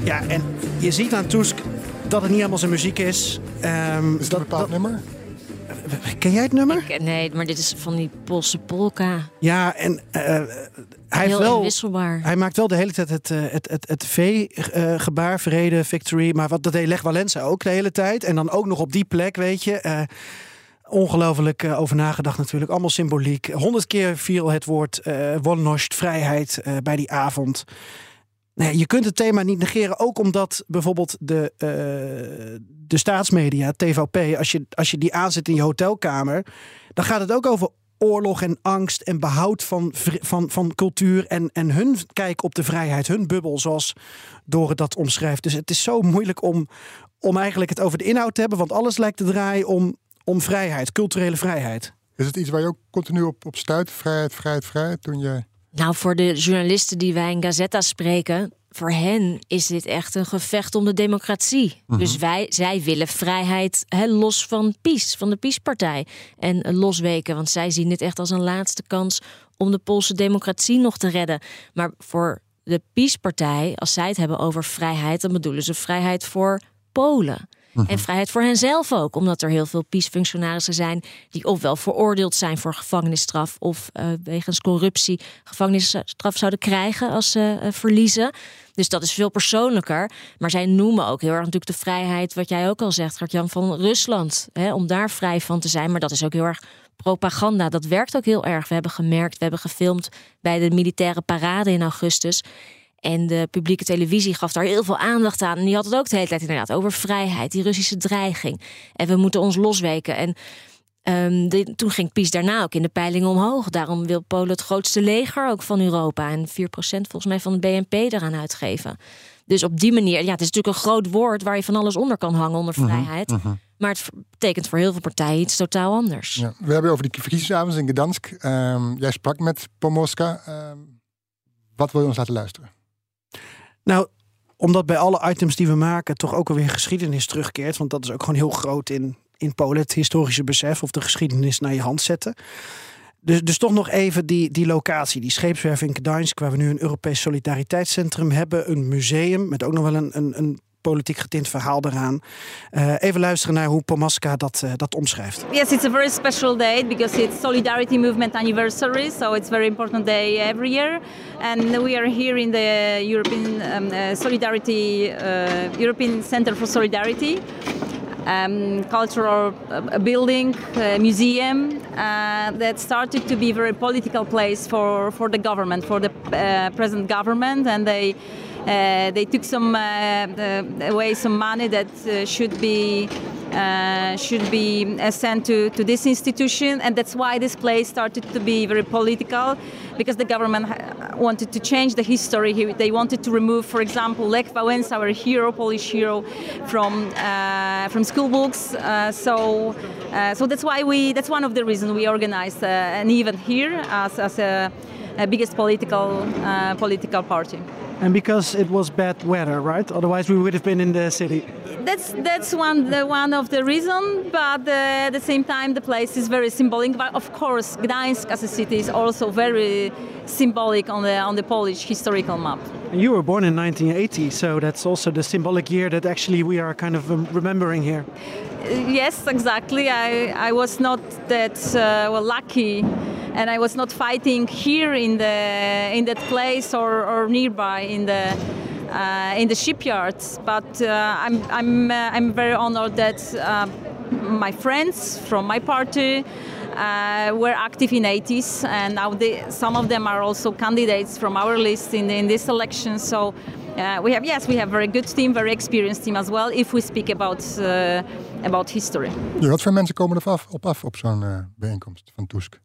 Ja, en je ziet aan Tusk dat het niet helemaal zijn muziek is. Ehm, Is dat een bepaald nummer? ken jij het nummer? Ik- nee, maar dit is van die Poolse polka. Ja, en eh, hij, heeft Heel wel, hij maakt wel de hele tijd het, eh, het, het, het V-gebaar, vrede, victory. Maar wat, dat deed Lech Walesa ook de hele tijd. En dan ook nog op die plek, weet je. eh, ongelooflijk eh, over nagedacht natuurlijk. Allemaal symboliek. Honderd keer viel het woord eh wolność, vrijheid eh, bij die avond. Nou ja, je kunt het thema niet negeren, ook omdat bijvoorbeeld de, eh, de staatsmedia, TVP, als je, als je die aanzet in je hotelkamer, dan gaat het ook over oorlog en angst en behoud van, van, van cultuur en, en hun kijk op de vrijheid, hun bubbel, zoals Dore dat omschrijft. Dus het is zo moeilijk om, om eigenlijk het over de inhoud te hebben, want alles lijkt te draaien om, om vrijheid, culturele vrijheid. Is het iets waar je ook continu op, op stuit? Vrijheid, vrijheid, vrijheid? Toen je... Nou, voor de journalisten die wij in Gazetta spreken, voor hen is dit echt een gevecht om de democratie. Mhm. Dus wij, zij willen vrijheid hè, los van PiS, van de PiS-partij. En losweken, want zij zien dit echt als een laatste kans om de Poolse democratie nog te redden. Maar voor de PiS-partij, als zij het hebben over vrijheid, dan bedoelen ze vrijheid voor Polen. En vrijheid voor henzelf ook, omdat er heel veel PiS-functionarissen zijn die ofwel veroordeeld zijn voor gevangenisstraf of eh, wegens corruptie gevangenisstraf zouden krijgen als ze eh, verliezen. Dus dat is veel persoonlijker. Maar zij noemen ook heel erg natuurlijk de vrijheid, wat jij ook al zegt, Gert-Jan, van Rusland. Hè, om daar vrij van te zijn. Maar dat is ook heel erg propaganda. Dat werkt ook heel erg. We hebben gemerkt, we hebben gefilmd bij de militaire parade in augustus. En de publieke televisie gaf daar heel veel aandacht aan. En die had het ook de hele tijd inderdaad over vrijheid, die Russische dreiging. En we moeten ons losweken. En ehm, de- toen ging PiS daarna ook in de peilingen omhoog. Daarom wil Polen het grootste leger ook van Europa. En 4% volgens mij van de BNP eraan uitgeven. Dus op die manier, ja, het is natuurlijk een groot woord waar je van alles onder kan hangen onder vrijheid. Maar het betekent voor heel veel partijen iets totaal anders. Ja, we hebben over die verkiezingsavond in Gdansk. Ehm, jij sprak met Pomoska. Ehm, wat wil je ons laten luisteren? Nou, omdat bij alle items die we maken toch ook alweer geschiedenis terugkeert. Want dat is ook gewoon heel groot in, in Polen. Het historische besef of de geschiedenis naar je hand zetten. Dus, dus toch nog even die, die locatie, die scheepswerf in Gdańsk... waar we nu een Europees Solidariteitscentrum hebben. Een museum met ook nog wel een, een, een politiek getint verhaal eraan. Eh, even luisteren naar hoe Pomaska dat, eh, dat omschrijft. Yes, it's a very special day because it's Solidarity Movement anniversary, so it's a very important day every year. And we are here in the European um, uh, Solidarity uh, European Center for Solidarity. Um, cultural uh, building, uh, museum uh, that started to be a very political place for, for the government, for the uh, present government, and they uh, they took some uh, away some money that uh, should be uh, should be uh, sent to, to this institution, and that's why this place started to be very political, because the government ha- wanted to change the history. He- They wanted to remove, for example, Lech Wałęsa, our hero, Polish hero, from uh, from school books. Uh, so, uh, so that's why we that's one of the reasons we organized uh, an event here as, as a biggest political uh, political party. And because it was bad weather, right? Otherwise we would have been in the city. That's that's one the one of the reason, but uh, at the same time the place is very symbolic. But of course, Gdańsk as a city is also very symbolic on the on the Polish historical map. And you were born in 1980, so that's also the symbolic year that actually we are kind of um, remembering here. Uh, yes, exactly. I I was not that uh, well lucky. And I was not fighting here in the in that place or, or nearby in the uh, in the shipyards. But uh, I'm I'm uh, I'm very honored that uh, my friends from my party uh, were active in 80s, and now they, some of them are also candidates from our list in, in this election. So uh, we have yes, we have a very good team, very experienced team as well. If we speak about uh, about history. Ja, wat voor mensen komen er af, op af op zo'n eh, bijeenkomst van Tusk?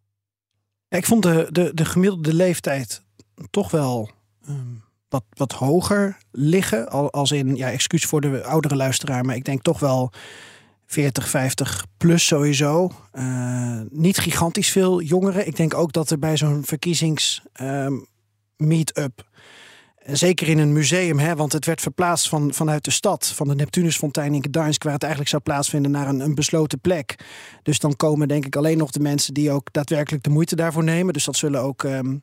Ik vond de, de, de gemiddelde leeftijd toch wel ehm, wat, wat hoger liggen. Al, als in, ja, excuus voor de oudere luisteraar, maar ik denk toch wel 40, 50 plus sowieso. Eh, niet gigantisch veel jongeren. Ik denk ook dat er bij zo'n verkiezings ehm, meet-up. Zeker in een museum, hè, want het werd verplaatst van, vanuit de stad, van de Neptunusfontein in Gdańsk, waar het eigenlijk zou plaatsvinden, naar een, een besloten plek. Dus dan komen denk ik alleen nog de mensen die ook daadwerkelijk de moeite daarvoor nemen. Dus dat zullen ook ehm,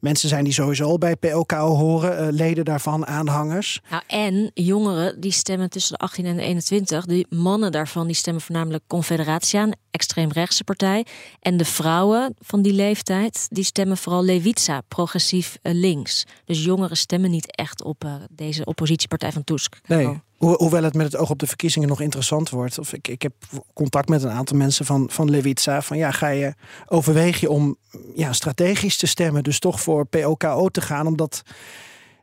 mensen zijn die sowieso al bij PLKO horen, eh, leden daarvan, aanhangers. Nou, en jongeren die stemmen tussen de 18 en de 21. Die mannen daarvan die stemmen voornamelijk Confederatie aan, extreemrechtse partij. En de vrouwen van die leeftijd die stemmen vooral Lewica, progressief eh, links. Dus jongeren stemmen niet echt op eh, deze oppositiepartij van Tusk. Nee. Ho- hoewel het met het oog op de verkiezingen nog interessant wordt. Of ik, ik heb contact met een aantal mensen van, van Lewica. Van ja, ga je overweeg je om ja, strategisch te stemmen. Dus toch voor POKO te gaan. Omdat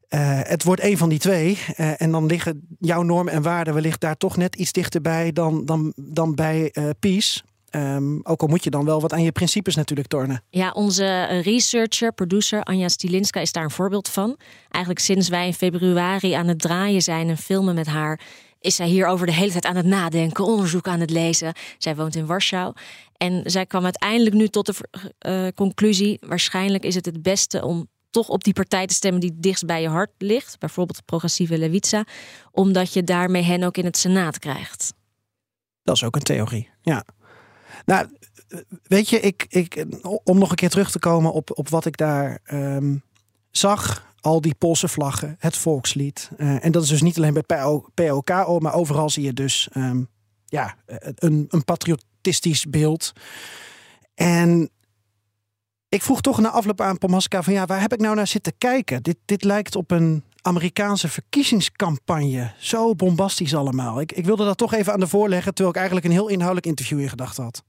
eh, het wordt een van die twee. Eh, en dan liggen jouw normen en waarden wellicht daar toch net iets dichterbij dan, dan, dan bij eh PiS. Ehm, ook al moet je dan wel wat aan je principes natuurlijk tornen. Ja, onze eh, researcher, producer Anja Stilinska is daar een voorbeeld van. Eigenlijk sinds wij in februari aan het draaien zijn en filmen met haar, is zij hierover de hele tijd aan het nadenken, onderzoek aan het lezen. Zij woont in Warschau. En zij kwam uiteindelijk nu tot de uh, conclusie: waarschijnlijk is het het beste om toch op die partij te stemmen die dichtst bij je hart ligt, bijvoorbeeld de progressieve Lewica, omdat je daarmee hen ook in het Senaat krijgt. Dat is ook een theorie, ja. Nou, weet je, ik, ik, om nog een keer terug te komen op, op wat ik daar um, zag. Al die Poolse vlaggen, het volkslied. Uh, en dat is dus niet alleen bij POKO, maar overal zie je dus um, ja, een, een patriotistisch beeld. En ik vroeg toch na afloop aan Pomaska van ja, waar heb ik nou naar zitten kijken? Dit, dit lijkt op een Amerikaanse verkiezingscampagne. Zo bombastisch allemaal. Ik, ik wilde dat toch even aan de voorleggen, terwijl ik eigenlijk een heel inhoudelijk interview in gedachten had.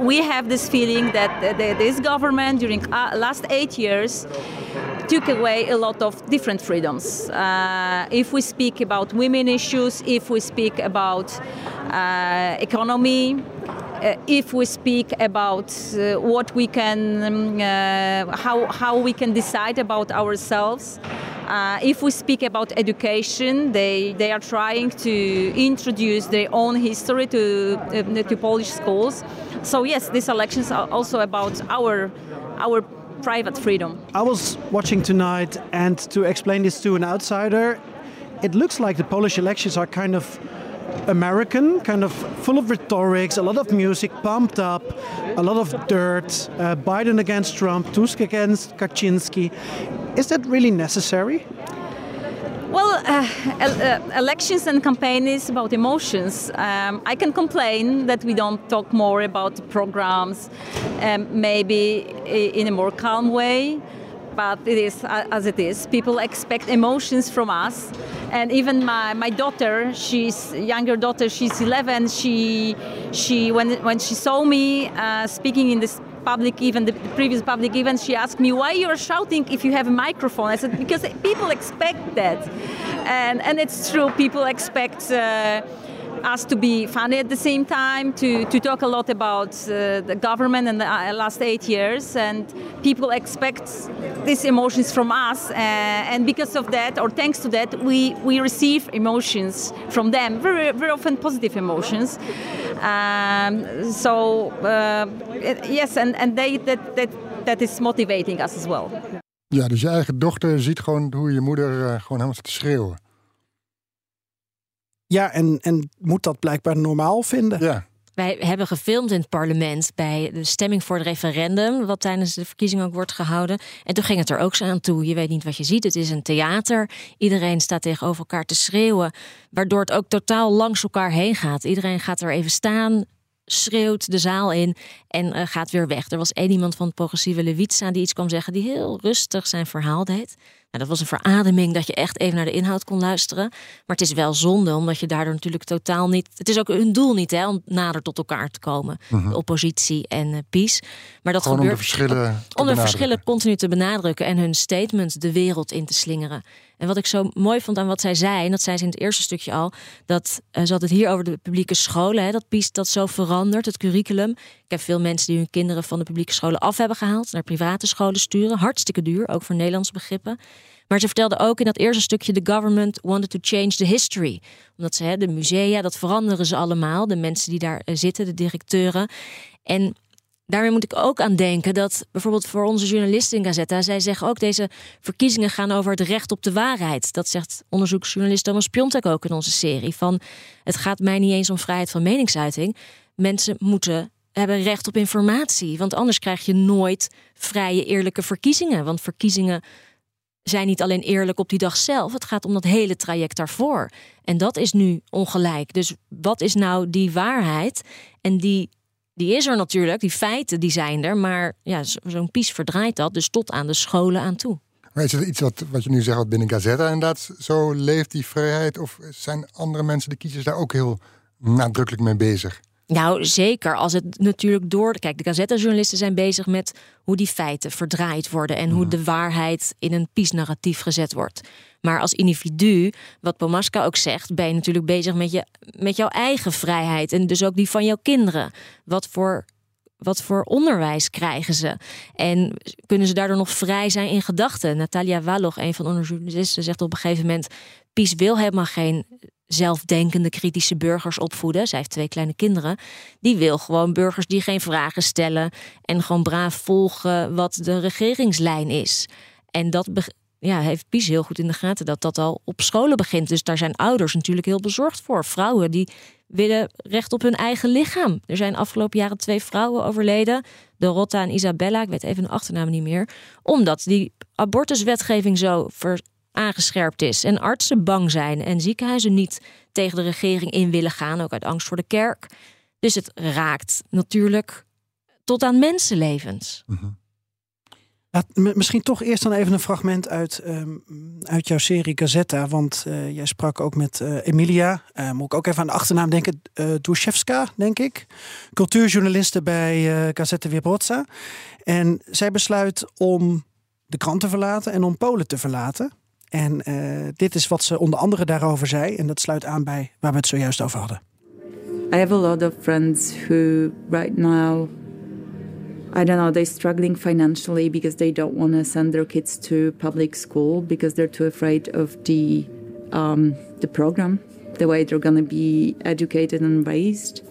We have this feeling that this government during uh, last eight years took away a lot of different freedoms. Uh, if we speak about women issues, if we speak about uh, economy, uh, if we speak about uh, what we can, um, uh, how, how we can decide about ourselves, uh, if we speak about education, they, they are trying to introduce their own history to, uh, to Polish schools. So yes, these elections are also about our, our private freedom. I was watching tonight, and to explain this to an outsider, it looks like the Polish elections are kind of American, kind of full of rhetorics, a lot of music, pumped up, a lot of dirt. Uh, Biden against Trump, Tusk against Kaczynski. Is that really necessary? Well, uh, uh, elections and campaign is about emotions. Um, I can complain that we don't talk more about programs, um, maybe in a more calm way but it is as it is. People expect emotions from us, and even my, my daughter, she's younger daughter, she's 11. She she when when she saw me uh, speaking in this public event, the previous public event, she asked me why you're shouting if you have a microphone. I said because people expect that, and and it's true. People expect. Uh, us to be funny at the same time, to, to talk a lot about uh, the government in the uh, last eight years. And people expect these emotions from us. Uh, and because of that, or thanks to that, we, we receive emotions from them, very, very often positive emotions. Um, so, uh, yes, and, and they, that, that, that is motivating us as well. Ja, dus je eigen dochter ziet gewoon hoe je moeder uh, gewoon helemaal te schreeuwen. Ja, en, en moet dat blijkbaar normaal vinden. Ja. Wij hebben gefilmd in het parlement bij de stemming voor het referendum, wat tijdens de verkiezing ook wordt gehouden. En toen ging het er ook zo aan toe. Je weet niet wat je ziet. Het is een theater. Iedereen staat tegenover elkaar te schreeuwen, waardoor het ook totaal langs elkaar heen gaat. Iedereen gaat er even staan, schreeuwt de zaal in en uh, gaat weer weg. Er was één iemand van het progressieve Levitsa die iets kwam zeggen, die heel rustig zijn verhaal deed. Nou, dat was een verademing dat je echt even naar de inhoud kon luisteren. Maar het is wel zonde, omdat je daardoor natuurlijk totaal niet. Het is ook hun doel niet, hè, om nader tot elkaar te komen. Mhm. De oppositie en uh, PiS. Maar dat Gewoon gebeurt om de verschillen, om de verschillen continu te benadrukken en hun statement de wereld in te slingeren. En wat ik zo mooi vond aan wat zij zei, en dat zei ze in het eerste stukje al, dat uh, ze had het hier over de publieke scholen, hè, dat PiS dat zo verandert, het curriculum. Ik heb veel mensen die hun kinderen van de publieke scholen af hebben gehaald, naar private scholen sturen. Hartstikke duur, ook voor Nederlandse begrippen. Maar ze vertelde ook in dat eerste stukje: The government wanted to change the history. Omdat ze, hè, de musea, dat veranderen ze allemaal. De mensen die daar eh, zitten, de directeuren. En daarmee moet ik ook aan denken dat bijvoorbeeld voor onze journalisten in Gazetta, zij zeggen ook deze verkiezingen gaan over het recht op de waarheid. Dat zegt onderzoeksjournalist Thomas Piontek ook in onze serie. Van het gaat mij niet eens om vrijheid van meningsuiting. Mensen moeten hebben recht op informatie. Want anders krijg je nooit vrije, eerlijke verkiezingen. Want verkiezingen zijn niet alleen eerlijk op die dag zelf. Het gaat om dat hele traject daarvoor. En dat is nu ongelijk. Dus wat is nou die waarheid? En die, die is er natuurlijk, die feiten die zijn er. Maar ja, zo'n pies verdraait dat dus tot aan de scholen aan toe. Maar is het iets wat, wat je nu zegt wat binnen Gazetta inderdaad zo leeft, die vrijheid? Of zijn andere mensen, de kiezers, daar ook heel nadrukkelijk mee bezig? Nou, zeker als het natuurlijk door. Kijk, de Gazette-journalisten zijn bezig met hoe die feiten verdraaid worden en hoe de waarheid in een PiS-narratief gezet wordt. Maar als individu, wat Pomaska ook zegt, ben je natuurlijk bezig met, je, met jouw eigen vrijheid en dus ook die van jouw kinderen. Wat voor, wat voor onderwijs krijgen ze? En kunnen ze daardoor nog vrij zijn in gedachten? Natalia Walloch, een van onze journalisten, zegt op een gegeven moment: PiS wil helemaal geen zelfdenkende kritische burgers opvoeden. Zij heeft twee kleine kinderen. Die wil gewoon burgers die geen vragen stellen en gewoon braaf volgen wat de regeringslijn is. En dat ja, heeft Pies heel goed in de gaten dat dat al op scholen begint. Dus daar zijn ouders natuurlijk heel bezorgd voor. Vrouwen die willen recht op hun eigen lichaam. Er zijn afgelopen jaren twee vrouwen overleden. Dorotta en Isabella, ik weet even de achternaam niet meer. Omdat die abortuswetgeving zo ver aangescherpt is. En artsen bang zijn en ziekenhuizen niet tegen de regering in willen gaan. Ook uit angst voor de kerk. Dus het raakt natuurlijk tot aan mensenlevens. Misschien toch eerst dan even een fragment uit, ehm, uit jouw serie Gazetta. Want eh, jij sprak ook met eh, Emilia. Eh, moet ik ook even aan de achternaam denken. Duszewska, denk ik. Cultuurjournaliste bij Gazeta Wyborcza. En zij besluit om de krant te verlaten en om Polen te verlaten. En dit is wat ze onder andere daarover zei. En dat sluit aan bij waar we het zojuist over hadden. I have a lot of friends who right now I don't know, they're struggling financially because they don't want to send their kids to public school because they're too afraid of the um, the program, the way they're going to be educated and raised.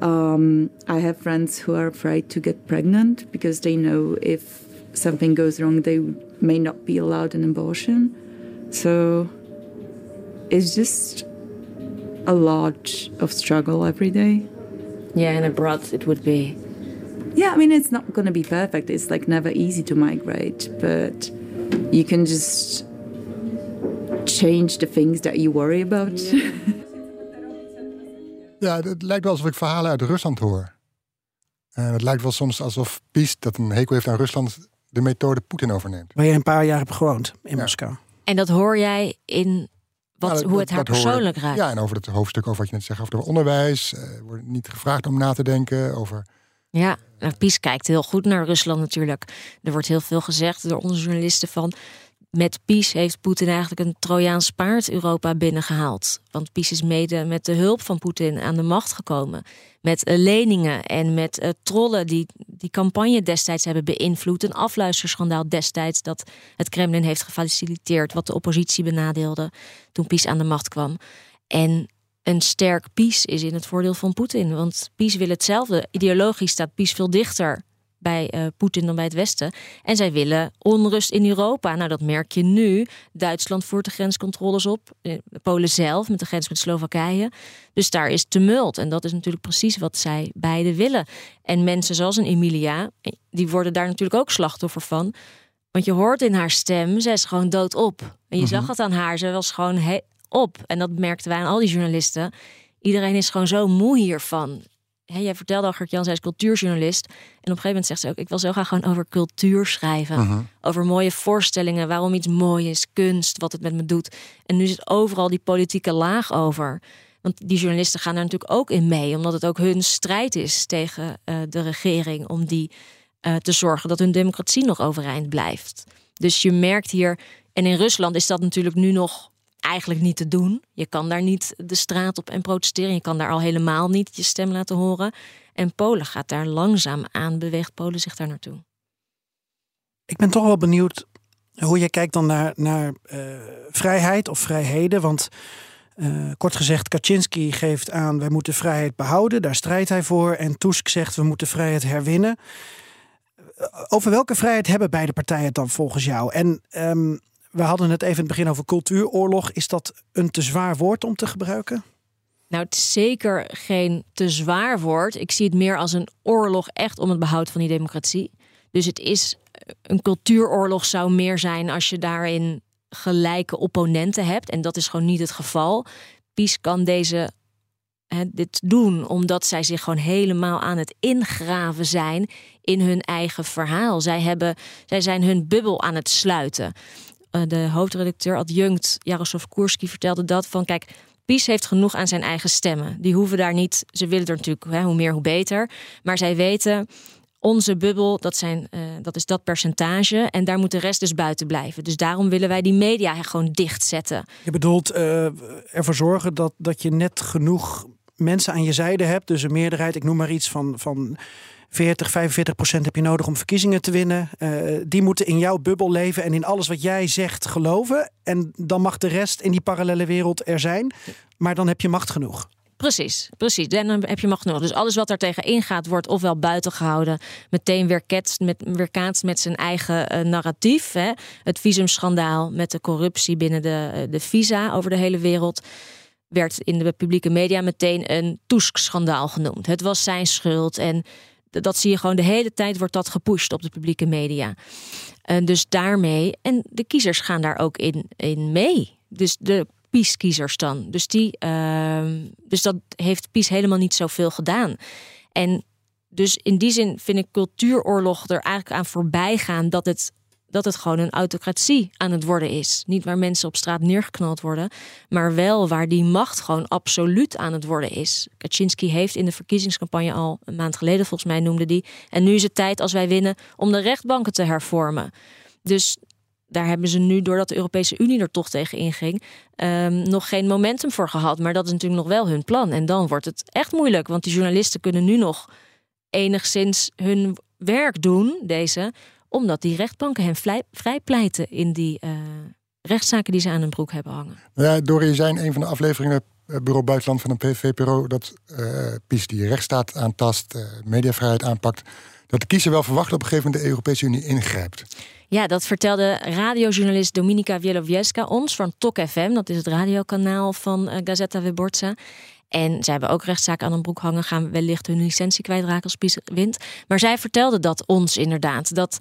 Um, I have friends who are afraid to get pregnant because they know if something goes wrong, they may not be allowed an abortion. So it's just a lot of struggle every day. Yeah, and abroad it would be. Yeah, I mean, it's not going to be perfect. It's like never easy to migrate, but you can just change the things that you worry about. Ja, het lijkt wel alsof ik verhalen uit Rusland hoor. En het lijkt wel soms alsof PiS, dat een hekel heeft aan Rusland, de methode Poetin overneemt. Waar jij een paar jaar hebt gewoond in Moskou. En dat hoor jij in wat, Nou, dat- hoe het haar dat hoor- persoonlijk raakt. Ja, en over het hoofdstuk over wat je net zegt, over het onderwijs. eh wordt niet gevraagd om na te denken over... Ja, nou, Pies kijkt heel goed naar Rusland natuurlijk. Er wordt heel veel gezegd door onze journalisten van... met Pies heeft Poetin eigenlijk een Trojaans paard Europa binnengehaald. Want Pies is mede met de hulp van Poetin aan de macht gekomen. Met eh, leningen en met eh, trollen die die campagne destijds hebben beïnvloed. Een afluisterschandaal destijds dat het Kremlin heeft gefaciliteerd... wat de oppositie benadeelde toen Pies aan de macht kwam. En een sterk PiS is in het voordeel van Poetin. Want PiS wil hetzelfde. Ideologisch staat PiS veel dichter bij eh, Poetin dan bij het Westen. En zij willen onrust in Europa. Nou, dat merk je nu. Duitsland voert de grenscontroles op. Eh, Polen zelf, met de grens met Slowakije. Dus daar is tumult. En dat is natuurlijk precies wat zij beiden willen. En mensen zoals een Emilia, eh, die worden daar natuurlijk ook slachtoffer van. Want je hoort in haar stem, zij is gewoon doodop. En je zag het aan haar, ze was gewoon op. En dat merkten wij aan al die journalisten. Iedereen is gewoon zo moe hiervan. Hè, jij vertelde al, Gert-Jan, zij is cultuurjournalist. En op een gegeven moment zegt ze ook... ik wil zo graag gewoon over cultuur schrijven. Mhm. Over mooie voorstellingen, waarom iets mooi is, kunst, wat het met me doet. En nu zit overal die politieke laag over. Want die journalisten gaan daar natuurlijk ook in mee... omdat het ook hun strijd is tegen eh, de regering... om die eh, te zorgen dat hun democratie nog overeind blijft. Dus je merkt hier... en in Rusland is dat natuurlijk nu nog eigenlijk niet te doen. Je kan daar niet de straat op en protesteren. Je kan daar al helemaal niet je stem laten horen. En Polen gaat daar langzaam aan, beweegt Polen zich daar naartoe. Ik ben toch wel benieuwd hoe je kijkt dan naar, naar eh, vrijheid of vrijheden. Want eh, kort gezegd, Kaczynski geeft aan... wij moeten vrijheid behouden, daar strijdt hij voor. En Tusk zegt, we moeten vrijheid herwinnen. Eh, Over welke vrijheid hebben beide partijen het dan volgens jou? En ehm, we hadden het even in het begin over cultuuroorlog. Is dat een te zwaar woord om te gebruiken? Nou, het is zeker geen te zwaar woord. Ik zie het meer als een oorlog echt om het behoud van die democratie. Dus het is een cultuuroorlog zou meer zijn als je daarin gelijke opponenten hebt. En dat is gewoon niet het geval. PiS kan deze, hè, dit doen omdat zij zich gewoon helemaal aan het ingraven zijn in hun eigen verhaal. Zij, hebben, zij zijn hun bubbel aan het sluiten. Eh, de hoofdredacteur adjunct Jaroslav Kurski vertelde dat van kijk, PiS heeft genoeg aan zijn eigen stemmen. Die hoeven daar niet, ze willen er natuurlijk, hè, hoe meer hoe beter. Maar zij weten, onze bubbel, dat, zijn, uh, dat is dat percentage. En daar moet de rest dus buiten blijven. Dus daarom willen wij die media gewoon dichtzetten. Je bedoelt uh, ervoor zorgen dat, dat je net genoeg mensen aan je zijde hebt. Dus een meerderheid, ik noem maar iets van, van 40, 45 procent heb je nodig om verkiezingen te winnen. Uh, die moeten in jouw bubbel leven en in alles wat jij zegt geloven. En dan mag de rest in die parallele wereld er zijn. Maar dan heb je macht genoeg. Precies, precies. Dan heb je macht genoeg. Dus alles wat er tegen ingaat, wordt ofwel buiten gehouden, meteen weer, ketst, met, weer kaatst met zijn eigen uh, narratief. Hè. Het visumschandaal met de corruptie binnen de, uh, de visa over de hele wereld werd in de publieke media meteen een Tusk-schandaal genoemd. Het was zijn schuld en dat zie je gewoon de hele tijd wordt dat gepusht op de publieke media. En dus daarmee, en de kiezers gaan daar ook in, in mee. Dus de PiS-kiezers dan. Dus, die, uh, dus dat heeft PiS helemaal niet zoveel gedaan. En dus in die zin vind ik cultuuroorlog er eigenlijk aan voorbij gaan dat het dat het gewoon een autocratie aan het worden is. Niet waar mensen op straat neergeknald worden, maar wel waar die macht gewoon absoluut aan het worden is. Kaczynski heeft in de verkiezingscampagne al een maand geleden, volgens mij noemde die. En nu is het tijd als wij winnen om de rechtbanken te hervormen. Dus daar hebben ze nu, doordat de Europese Unie er toch tegen inging, um, nog geen momentum voor gehad. Maar dat is natuurlijk nog wel hun plan. En dan wordt het echt moeilijk, want die journalisten kunnen nu nog enigszins hun werk doen, deze, omdat die rechtbanken hen vrijpleiten in die uh, rechtszaken die ze aan hun broek hebben hangen. Ja, Dori, je zei in een van de afleveringen uh, Bureau Buitenland van een VPRO dat uh, PiS die rechtsstaat aantast, mediavrijheid aanpakt, dat de kiezer wel verwacht op een gegeven moment de Europese Unie ingrijpt. Ja, dat vertelde radiojournalist Dominika Wielowieska ons van TOK FM. Dat is het radiokanaal van Gazeta Wyborcza. En zij hebben ook rechtszaken aan een broek hangen, gaan wellicht hun licentie kwijtraken als PiS wint. Maar zij vertelde dat ons inderdaad, dat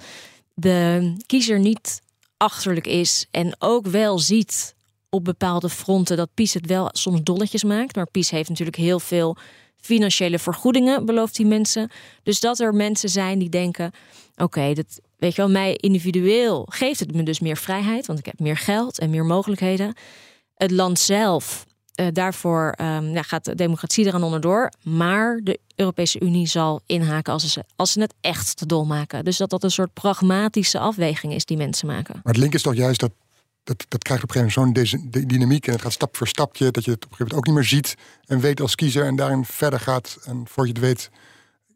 de kiezer niet achterlijk is en ook wel ziet op bepaalde fronten dat PiS het wel soms dolletjes maakt. Maar PiS heeft natuurlijk heel veel financiële vergoedingen, belooft die mensen. Dus dat er mensen zijn die denken: oké, dat weet je wel, mij individueel geeft het me dus meer vrijheid, want ik heb meer geld en meer mogelijkheden. Het land zelf uh, daarvoor um, ja, gaat de democratie eraan onderdoor. Maar de Europese Unie zal inhaken als ze, als ze het echt te dol maken. Dus dat dat een soort pragmatische afweging is die mensen maken. Maar het link is toch juist dat. Dat, dat krijgt op een gegeven moment zo'n dynamiek en het gaat stap voor stapje. Dat je het op een gegeven moment ook niet meer ziet en weet als kiezer en daarin verder gaat. En voor je het weet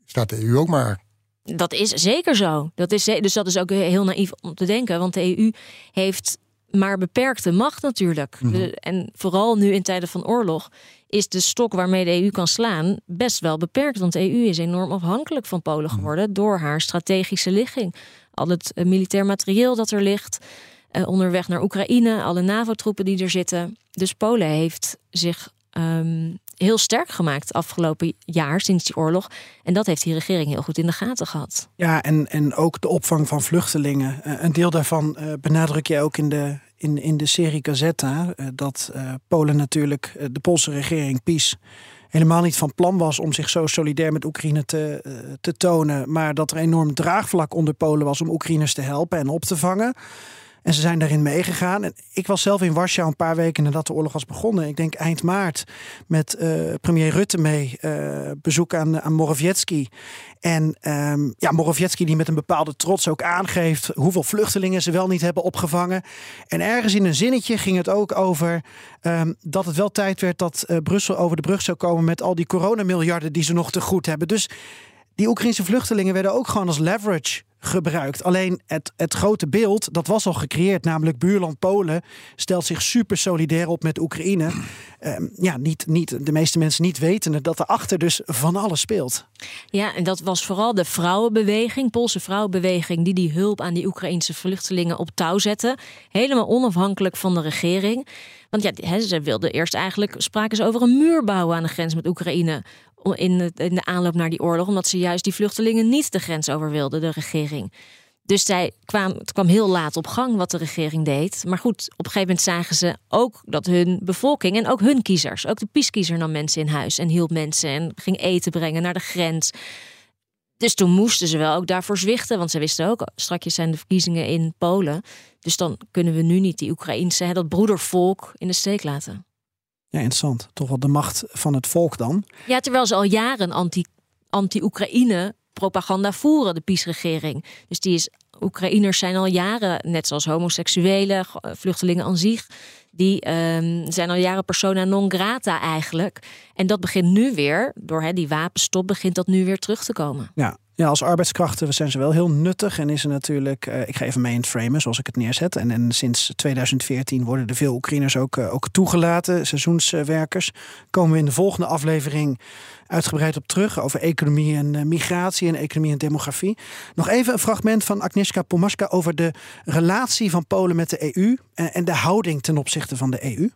staat de EU ook maar dat is zeker zo. Dat is, dus dat is ook heel naïef om te denken. Want de EU heeft maar beperkte macht natuurlijk. Mhm. en vooral nu in tijden van oorlog is de stok waarmee de EU kan slaan best wel beperkt. Want de EU is enorm afhankelijk van Polen mhm. geworden door haar strategische ligging. Al het uh, militair materieel dat er ligt, uh, onderweg naar Oekraïne, alle NAVO-troepen die er zitten. Dus Polen heeft zich um, heel sterk gemaakt afgelopen jaar sinds die oorlog. En dat heeft die regering heel goed in de gaten gehad. Ja, en, en ook de opvang van vluchtelingen. Uh, een deel daarvan uh, benadruk je ook in de, in, in de serie Gazetta. Uh, dat Polen natuurlijk, de Poolse regering, PiS, helemaal niet van plan was om zich zo solidair met Oekraïne te, te tonen. Maar dat er enorm draagvlak onder Polen was om Oekraïners te helpen en op te vangen. En ze zijn daarin meegegaan. En ik was zelf in Warschau een paar weken nadat de oorlog was begonnen. Ik denk eind maart met uh, premier Rutte mee. Uh, bezoek aan, aan Morawiecki. En um, ja, Morawiecki die met een bepaalde trots ook aangeeft hoeveel vluchtelingen ze wel niet hebben opgevangen. En ergens in een zinnetje ging het ook over um, dat het wel tijd werd dat uh, Brussel over de brug zou komen met al die coronamiljarden die ze nog te goed hebben. Dus die Oekraïnse vluchtelingen werden ook gewoon als leverage gebruikt. Alleen het, het grote beeld, dat was al gecreëerd. Namelijk buurland Polen stelt zich super solidair op met Oekraïne. Um, ja, niet, niet, de meeste mensen niet wetende dat erachter dus van alles speelt. Ja, en dat was vooral de vrouwenbeweging, Poolse vrouwenbeweging... die die hulp aan die Oekraïnse vluchtelingen op touw zette. Helemaal onafhankelijk van de regering. Want ja, ze wilden eerst eigenlijk, spraken ze over een muur bouwen aan de grens met Oekraïne in de, in de aanloop naar die oorlog, omdat ze juist die vluchtelingen niet de grens over wilden, de regering. Dus zij kwam, het kwam heel laat op gang wat de regering deed. Maar goed, op een gegeven moment zagen ze ook dat hun bevolking en ook hun kiezers, ook de PiS-kiezer nam mensen in huis en hielp mensen en ging eten brengen naar de grens. Dus toen moesten ze wel ook daarvoor zwichten, want ze wisten ook, straks zijn de verkiezingen in Polen. Dus dan kunnen we nu niet die Oekraïnse, dat broedervolk in de steek laten. Ja, interessant. Toch wel de macht van het volk dan. Ja, terwijl ze al jaren anti, anti-Oekraïne propaganda voeren, de PiS-regering. Dus die is, Oekraïners zijn al jaren, net zoals homoseksuelen, g- vluchtelingen aan zich, die ehm, zijn al jaren persona non grata eigenlijk. En dat begint nu weer, door hè, die wapenstop, begint dat nu weer terug te komen. Ja. Als arbeidskrachten zijn ze wel heel nuttig. En is er natuurlijk, eh, ik ga even mee in het framen zoals ik het neerzet. En, en sinds 2014 worden er veel Oekraïners ook, eh, ook toegelaten, seizoenswerkers. Komen we in de volgende aflevering uitgebreid op terug over economie en eh, migratie en economie en demografie. Nog even een fragment van Agnieszka Pomaska over de relatie van Polen met de EU en, de houding ten opzichte van de EU.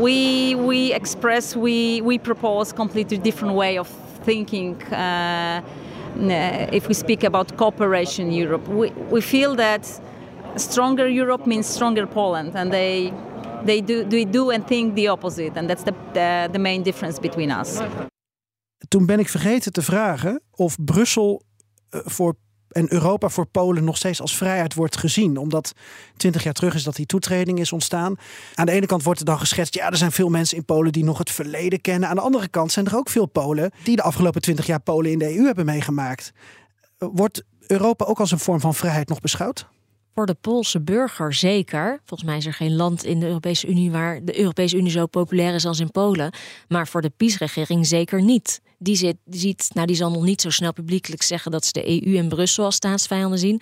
we we express we we propose completely different way of thinking if we speak about cooperation in Europe. We, we feel that stronger Europe means stronger Poland and they they do they do and think the opposite and that's the the, the main difference between us. Toen ben ik vergeten te vragen of Brussel eh, voor en Europa voor Polen nog steeds als vrijheid wordt gezien. Omdat twintig jaar terug is dat die toetreding is ontstaan. Aan de ene kant wordt er dan geschetst, ja, er zijn veel mensen in Polen die nog het verleden kennen. Aan de andere kant zijn er ook veel Polen die de afgelopen twintig jaar Polen in de EU hebben meegemaakt. Wordt Europa ook als een vorm van vrijheid nog beschouwd? Voor de Poolse burger zeker. Volgens mij is er geen land in de Europese Unie waar de Europese Unie zo populair is als in Polen. Maar voor de PiS-regering zeker niet. Die, ziet, nou, die zal nog niet zo snel publiekelijk zeggen dat ze de EU en Brussel als staatsvijanden zien.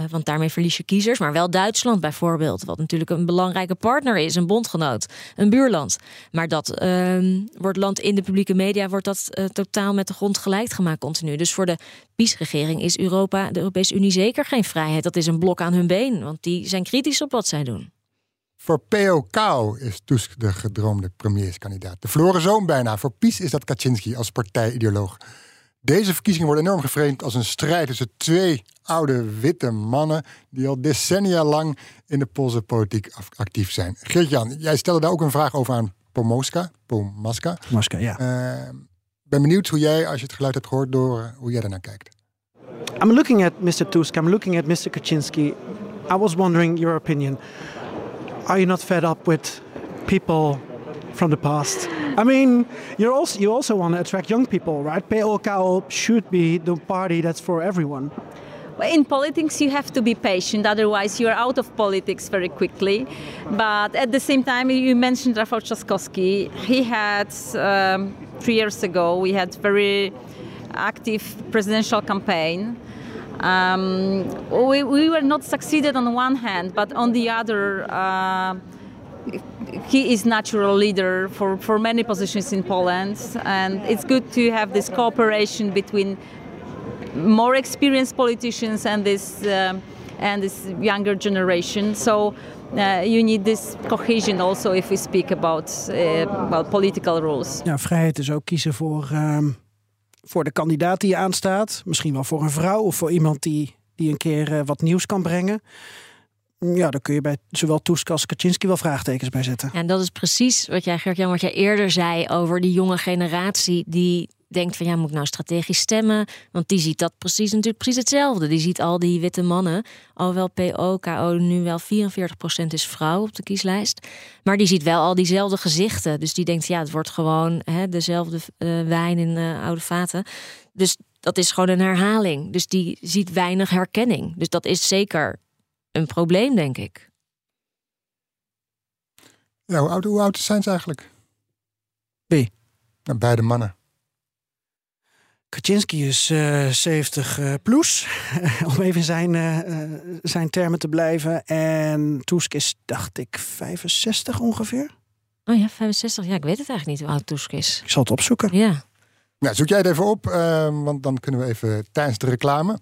Eh, want daarmee verlies je kiezers. Maar wel Duitsland bijvoorbeeld. Wat natuurlijk een belangrijke partner is, een bondgenoot, een buurland. Maar dat ehm, wordt land in de publieke media wordt dat eh, totaal met de grond gelijk gemaakt continu. Dus voor de PiS-regering is Europa, de Europese Unie zeker geen vrijheid. Dat is een blok aan hun been. Want die zijn kritisch op wat zij doen. Voor POKO is Tusk de gedroomde premierskandidaat. De verloren zoon bijna. Voor PiS is dat Kaczynski als partijideoloog. Deze verkiezingen worden enorm geframed als een strijd tussen twee oude witte mannen die al decennia lang in de Poolse politiek actief zijn. Geert-Jan, jij stelde daar ook een vraag over aan Pomoska. Pomaska. Moska, ja. Eh, ben benieuwd hoe jij, als je het geluid hebt gehoord, door eh, hoe jij daarnaar kijkt. I'm looking at Mr. Tusk, I'm looking at Mr. Kaczynski. I was wondering your opinion. Are you not fed up with people from the past? I mean, you're also you also want to attract young people, right? POKO should be the party that's for everyone. In politics, you have to be patient, otherwise, you're out of politics very quickly. But at the same time, you mentioned Rafał Trzaskowski. He had, um, three years ago, we had very active presidential campaign. Um, we, we were not succeeded on one hand, but on the other, uh, he is natural leader for, for many positions in Poland, and it's good to have this cooperation between more experienced politicians and this um, and this younger generation. So uh, you need this cohesion also if we speak about uh, well political rules. Ja, vrijheid is ook kiezen voor, ehm, voor de kandidaat die je aanstaat. Misschien wel voor een vrouw of voor iemand die, die een keer eh, wat nieuws kan brengen. Ja, daar kun je bij zowel Tusk als Kaczynski wel vraagtekens bij zetten. En dat is precies wat jij, Gert-Jan, wat jij eerder zei over die jonge generatie die denkt van ja, moet ik nou strategisch stemmen? Want die ziet dat precies natuurlijk precies hetzelfde. Die ziet al die witte mannen, alhoewel PO, KO nu wel 44% is vrouw op de kieslijst. Maar die ziet wel al diezelfde gezichten. Dus die denkt ja, het wordt gewoon hè, dezelfde eh, wijn in eh, oude vaten. Dus dat is gewoon een herhaling. Dus die ziet weinig herkenning. Dus dat is zeker een probleem, denk ik. Ja, hoe oud, hoe oud zijn ze eigenlijk? Wie? Nou, beide mannen. Kaczynski is eh 70 eh, plus, om even in zijn, eh, eh, zijn termen te blijven. En Tusk is, dacht ik, 65 ongeveer. Oh ja, 65. Ja, ik weet het eigenlijk niet hoe oud Tusk is. Ik zal het opzoeken. Ja. Nou, zoek jij het even op, want dan kunnen we even tijdens de reclame.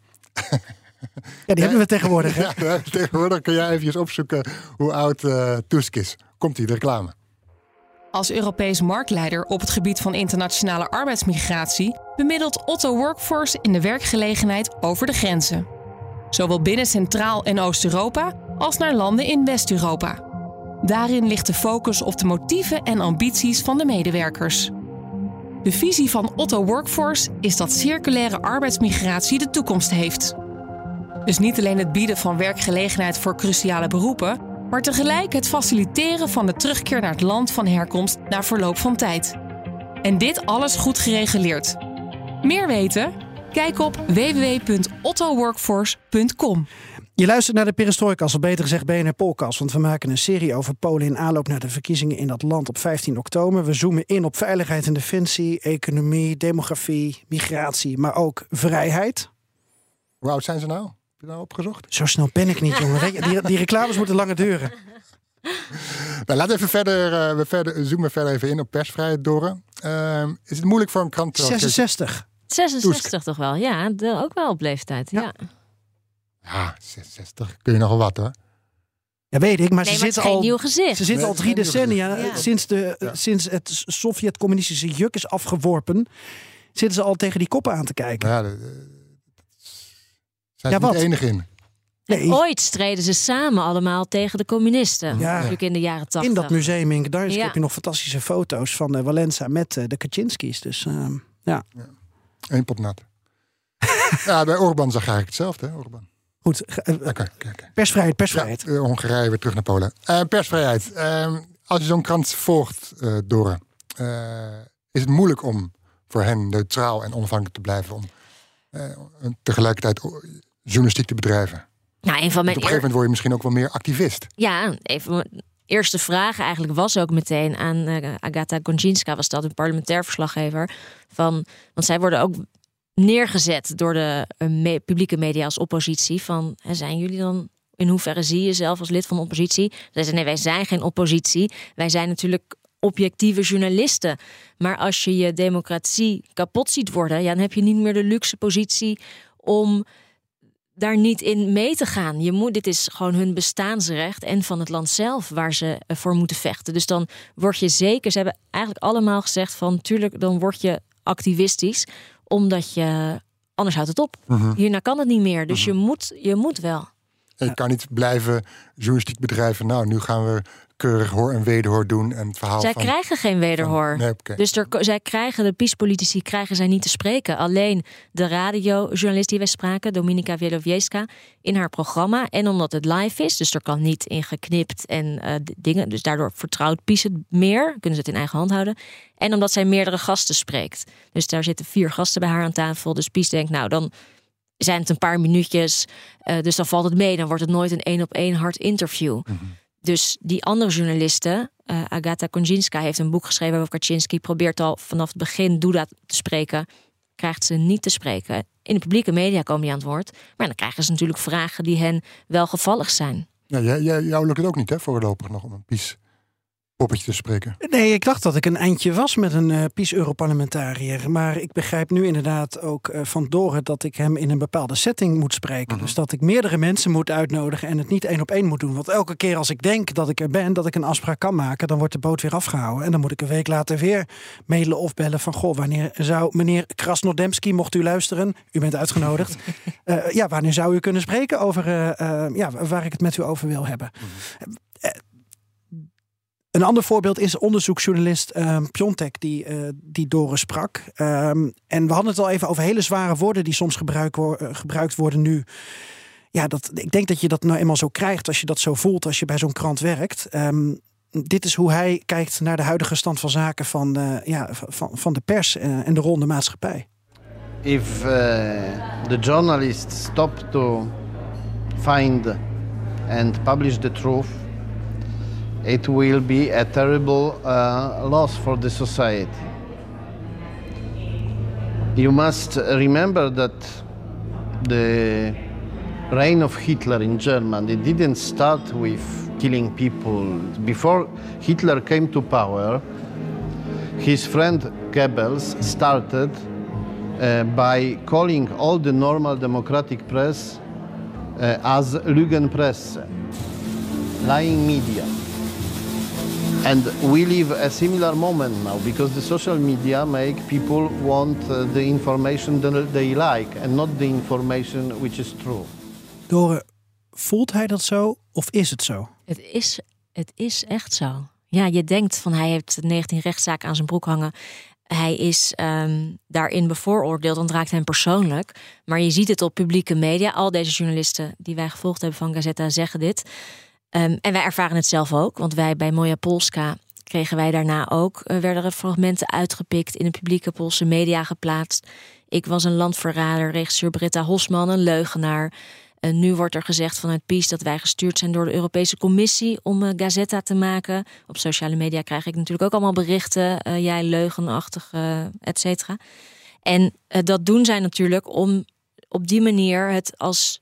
Ja, die hebben we tegenwoordig. Hè? Ja, tegenwoordig kun jij even opzoeken hoe oud eh Tusk is. Komt hier de reclame. Als Europees marktleider op het gebied van internationale arbeidsmigratie bemiddelt Otto Workforce in de werkgelegenheid over de grenzen. Zowel binnen Centraal- en Oost-Europa als naar landen in West-Europa. Daarin ligt de focus op de motieven en ambities van de medewerkers. De visie van Otto Workforce is dat circulaire arbeidsmigratie de toekomst heeft. Dus niet alleen het bieden van werkgelegenheid voor cruciale beroepen, maar tegelijk het faciliteren van de terugkeer naar het land van herkomst na verloop van tijd. En dit alles goed gereguleerd. Meer weten? Kijk op www.ottoworkforce.com. Je luistert naar de Perestroikast, of beter gezegd BNR Polkast. Want we maken een serie over Polen in aanloop naar de verkiezingen in dat land op 15 oktober. We zoomen in op veiligheid en defensie, economie, demografie, migratie, maar ook vrijheid. Hoe oud zijn ze nou? Heb je nou opgezocht? Zo snel ben ik niet, jongen. Die, die reclames moeten langer duren. Nou, laten we even verder, eh, we verder zoomen verder even in op persvrijheid, Doren. Ehm, is het moeilijk voor een krant... 66. 66 toch wel? Ja, de, ook wel op leeftijd. Ja. Ja, 66 kun je nogal wat hoor. Ja, weet ik, maar Nee, ze zitten is geen al, nieuw gezicht. Ze zitten Nee, al drie decennia, eh, Ja. sinds, de, Ja. sinds het Sovjet-communistische juk is afgeworpen, zitten ze al tegen die koppen aan te kijken. Ja, de- de- zijn Ja, ze niet wat? enig in. Nee, Ooit streden ze samen allemaal tegen de communisten. Ja. Natuurlijk in de jaren 80. in dat museum in Gdańsk Ja. heb je nog fantastische foto's van eh, Valenza met eh, de Kaczynskis. Dus ehm, ja, Eén pot nat. ja, bij Orbán zag eigenlijk hetzelfde, hè, Orbán. goed. eh, Oké, oké, oké. persvrijheid, persvrijheid. Ja, Hongarije weer terug naar Polen. Eh, persvrijheid. Ehm, als je zo'n krant volgt, eh Doren, eh, is het moeilijk om voor hen neutraal en onafhankelijk te blijven. Om eh, tegelijkertijd journalistiek te bedrijven. Nou, een van op een gegeven moment word je misschien ook wel meer activist. Ja, mijn eerste vragen eigenlijk was ook meteen aan eh, Agatha Gonczynska, was dat een parlementair verslaggever. Van, want zij worden ook neergezet door de eh, me- publieke media als oppositie. Van, hè, zijn jullie dan, in hoeverre zie je jezelf als lid van de oppositie? Zij zei, nee, wij zijn geen oppositie. Wij zijn natuurlijk objectieve journalisten. Maar als je je democratie kapot ziet worden, ja, dan heb je niet meer de luxe positie om daar niet in mee te gaan. Je moet, dit is gewoon hun bestaansrecht en van het land zelf waar ze eh, voor moeten vechten. Dus dan word je zeker, ze hebben eigenlijk allemaal gezegd van tuurlijk, dan word je activistisch, omdat je anders houdt het op. Mhm. Hierna kan het niet meer. Dus je, moet, je moet wel. En je kan niet blijven journalistiek bedrijven. Nou, nu gaan we keurig hoor en wederhoor doen. En het verhaal Zij van... krijgen geen wederhoor. Nee. Dus er, zij krijgen, de PiS-politici krijgen zij niet te spreken. Alleen de radiojournalist die wij spraken, Dominika Wielowiejska, in haar programma. En omdat het live is, dus er kan niet in geknipt en eh, dingen. Dus daardoor vertrouwt PiS het meer, kunnen ze het in eigen hand houden. En omdat zij meerdere gasten spreekt. Dus daar zitten vier gasten bij haar aan tafel. Dus PiS denkt, nou dan zijn het een paar minuutjes. eh, dus dan valt het mee. Dan wordt het nooit een één op één hard interview. Dus die andere journalisten, eh Agatha Konjinska heeft een boek geschreven over Kaczynski, probeert al vanaf het begin Duda te spreken, krijgt ze niet te spreken. In de publieke media komen die aan het woord, maar dan krijgen ze natuurlijk vragen die hen wel gevallig zijn. Ja, jou lukt het ook niet, hè, voorlopig nog om een pies poppetje te spreken. Nee, ik dacht dat ik een eindje was met een eh PiS-Europarlementariër. Maar ik begrijp nu inderdaad ook eh, van Doren dat ik hem in een bepaalde setting moet spreken. Dus dat ik meerdere mensen moet uitnodigen en het niet één op één moet doen. Want elke keer als ik denk dat ik er ben, dat ik een afspraak kan maken, dan wordt de boot weer afgehouden. En dan moet ik een week later weer mailen of bellen van, goh, wanneer zou meneer Krasnodemski, mocht u luisteren, u bent uitgenodigd. Eh, ja, wanneer zou u kunnen spreken over ja, waar ik het met u over wil hebben? Eh, Een ander voorbeeld is onderzoeksjournalist ehm Piontek, die, eh die Doris sprak. Ehm, en we hadden het al even over hele zware woorden die soms eh, gebruikt worden nu. Ja, dat, ik denk dat je dat nou eenmaal zo krijgt als je dat zo voelt als je bij zo'n krant werkt. Ehm, dit is hoe hij kijkt naar de huidige stand van zaken van, eh, ja, van, van de pers en de ronde maatschappij. If uh, the journalists stop to find and publish the truth, it will be a terrible uh, loss for the society. You must remember that the reign of Hitler in Germany didn't start with killing people. Before Hitler came to power, his friend Goebbels started uh, by calling all the normal democratic press uh, as Lügenpresse, lying media. And we live a similar moment now because the social media make people want uh, the information that they like and not the information which is true. Doren, voelt hij dat zo of is het zo? Het is, het is echt zo. Ja, je denkt van hij heeft 19 rechtszaken aan zijn broek hangen. Hij is ehm, daarin bevooroordeeld, want het raakt hem persoonlijk. Maar je ziet het op publieke media. Al deze journalisten die wij gevolgd hebben van Gazetta zeggen dit. Ehm, en wij ervaren het zelf ook, want wij bij Moja Polska kregen wij daarna ook, uh, werden er fragmenten uitgepikt, in de publieke Poolse media geplaatst. Ik was een landverrader, regisseur Britta Hosman, een leugenaar. En nu wordt er gezegd vanuit PiS dat wij gestuurd zijn door de Europese Commissie om uh, Gazetta te maken. Op sociale media krijg ik natuurlijk ook allemaal berichten, uh, jij leugenachtig, et cetera. En dat doen zij natuurlijk om op die manier het als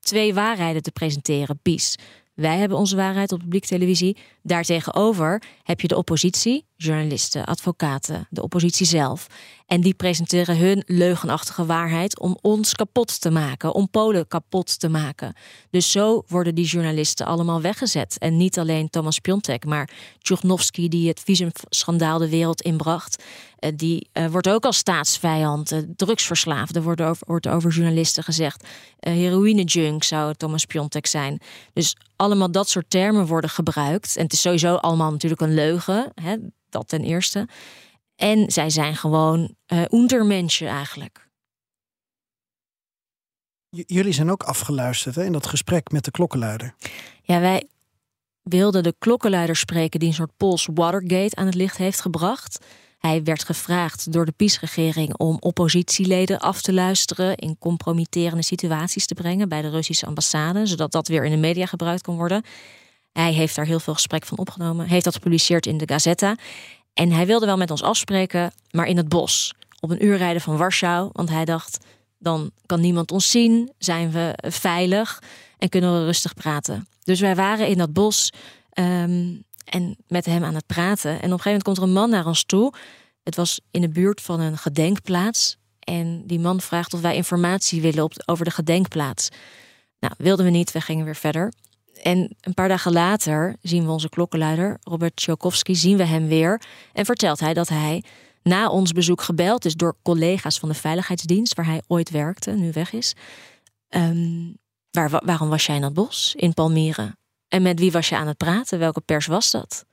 twee waarheden te presenteren, PiS. Wij hebben onze waarheid op publieke televisie. Daartegenover heb je de oppositie, journalisten, advocaten, de oppositie zelf. En die presenteren hun leugenachtige waarheid om ons kapot te maken, om Polen kapot te maken. Dus zo worden die journalisten allemaal weggezet. En niet alleen Thomas Piontek, maar Tchurnovsky, die het visumschandaal de wereld inbracht. Uh, die uh, wordt ook als staatsvijand, uh, drugsverslaafde, wordt over, wordt over journalisten gezegd. heroïne-junk zou Thomas Piontek zijn. Dus allemaal dat soort termen worden gebruikt. En het is sowieso allemaal natuurlijk een leugen, hè, dat ten eerste. En zij zijn gewoon uh, ondermensen eigenlijk. J jullie zijn ook afgeluisterd hè, in dat gesprek met de klokkenluider. Ja, wij wilden de klokkenluider spreken die een soort Pools Watergate aan het licht heeft gebracht. Hij werd gevraagd door de PiS-regering om oppositieleden af te luisteren, in compromitterende situaties te brengen bij de Russische ambassade, zodat dat weer in de media gebruikt kon worden. Hij heeft daar heel veel gesprek van opgenomen, heeft dat gepubliceerd in de Gazetta. En hij wilde wel met ons afspreken, maar in het bos. Op een uur rijden van Warschau. Want hij dacht, dan kan niemand ons zien, zijn we veilig en kunnen we rustig praten. Dus wij waren in dat bos um, en met hem aan het praten. En op een gegeven moment komt er een man naar ons toe. Het was in de buurt van een gedenkplaats. En die man vraagt of wij informatie willen over de gedenkplaats. Nou, wilden we niet, we gingen weer verder. En een paar dagen later zien we onze klokkenluider, Robert Tchaikovsky, zien we hem weer. En vertelt hij dat hij na ons bezoek gebeld is door collega's van de Veiligheidsdienst, waar hij ooit werkte, nu weg is. Um, waar, waarom was jij in dat bos in Palmyre? En met wie was je aan het praten? Welke pers was dat?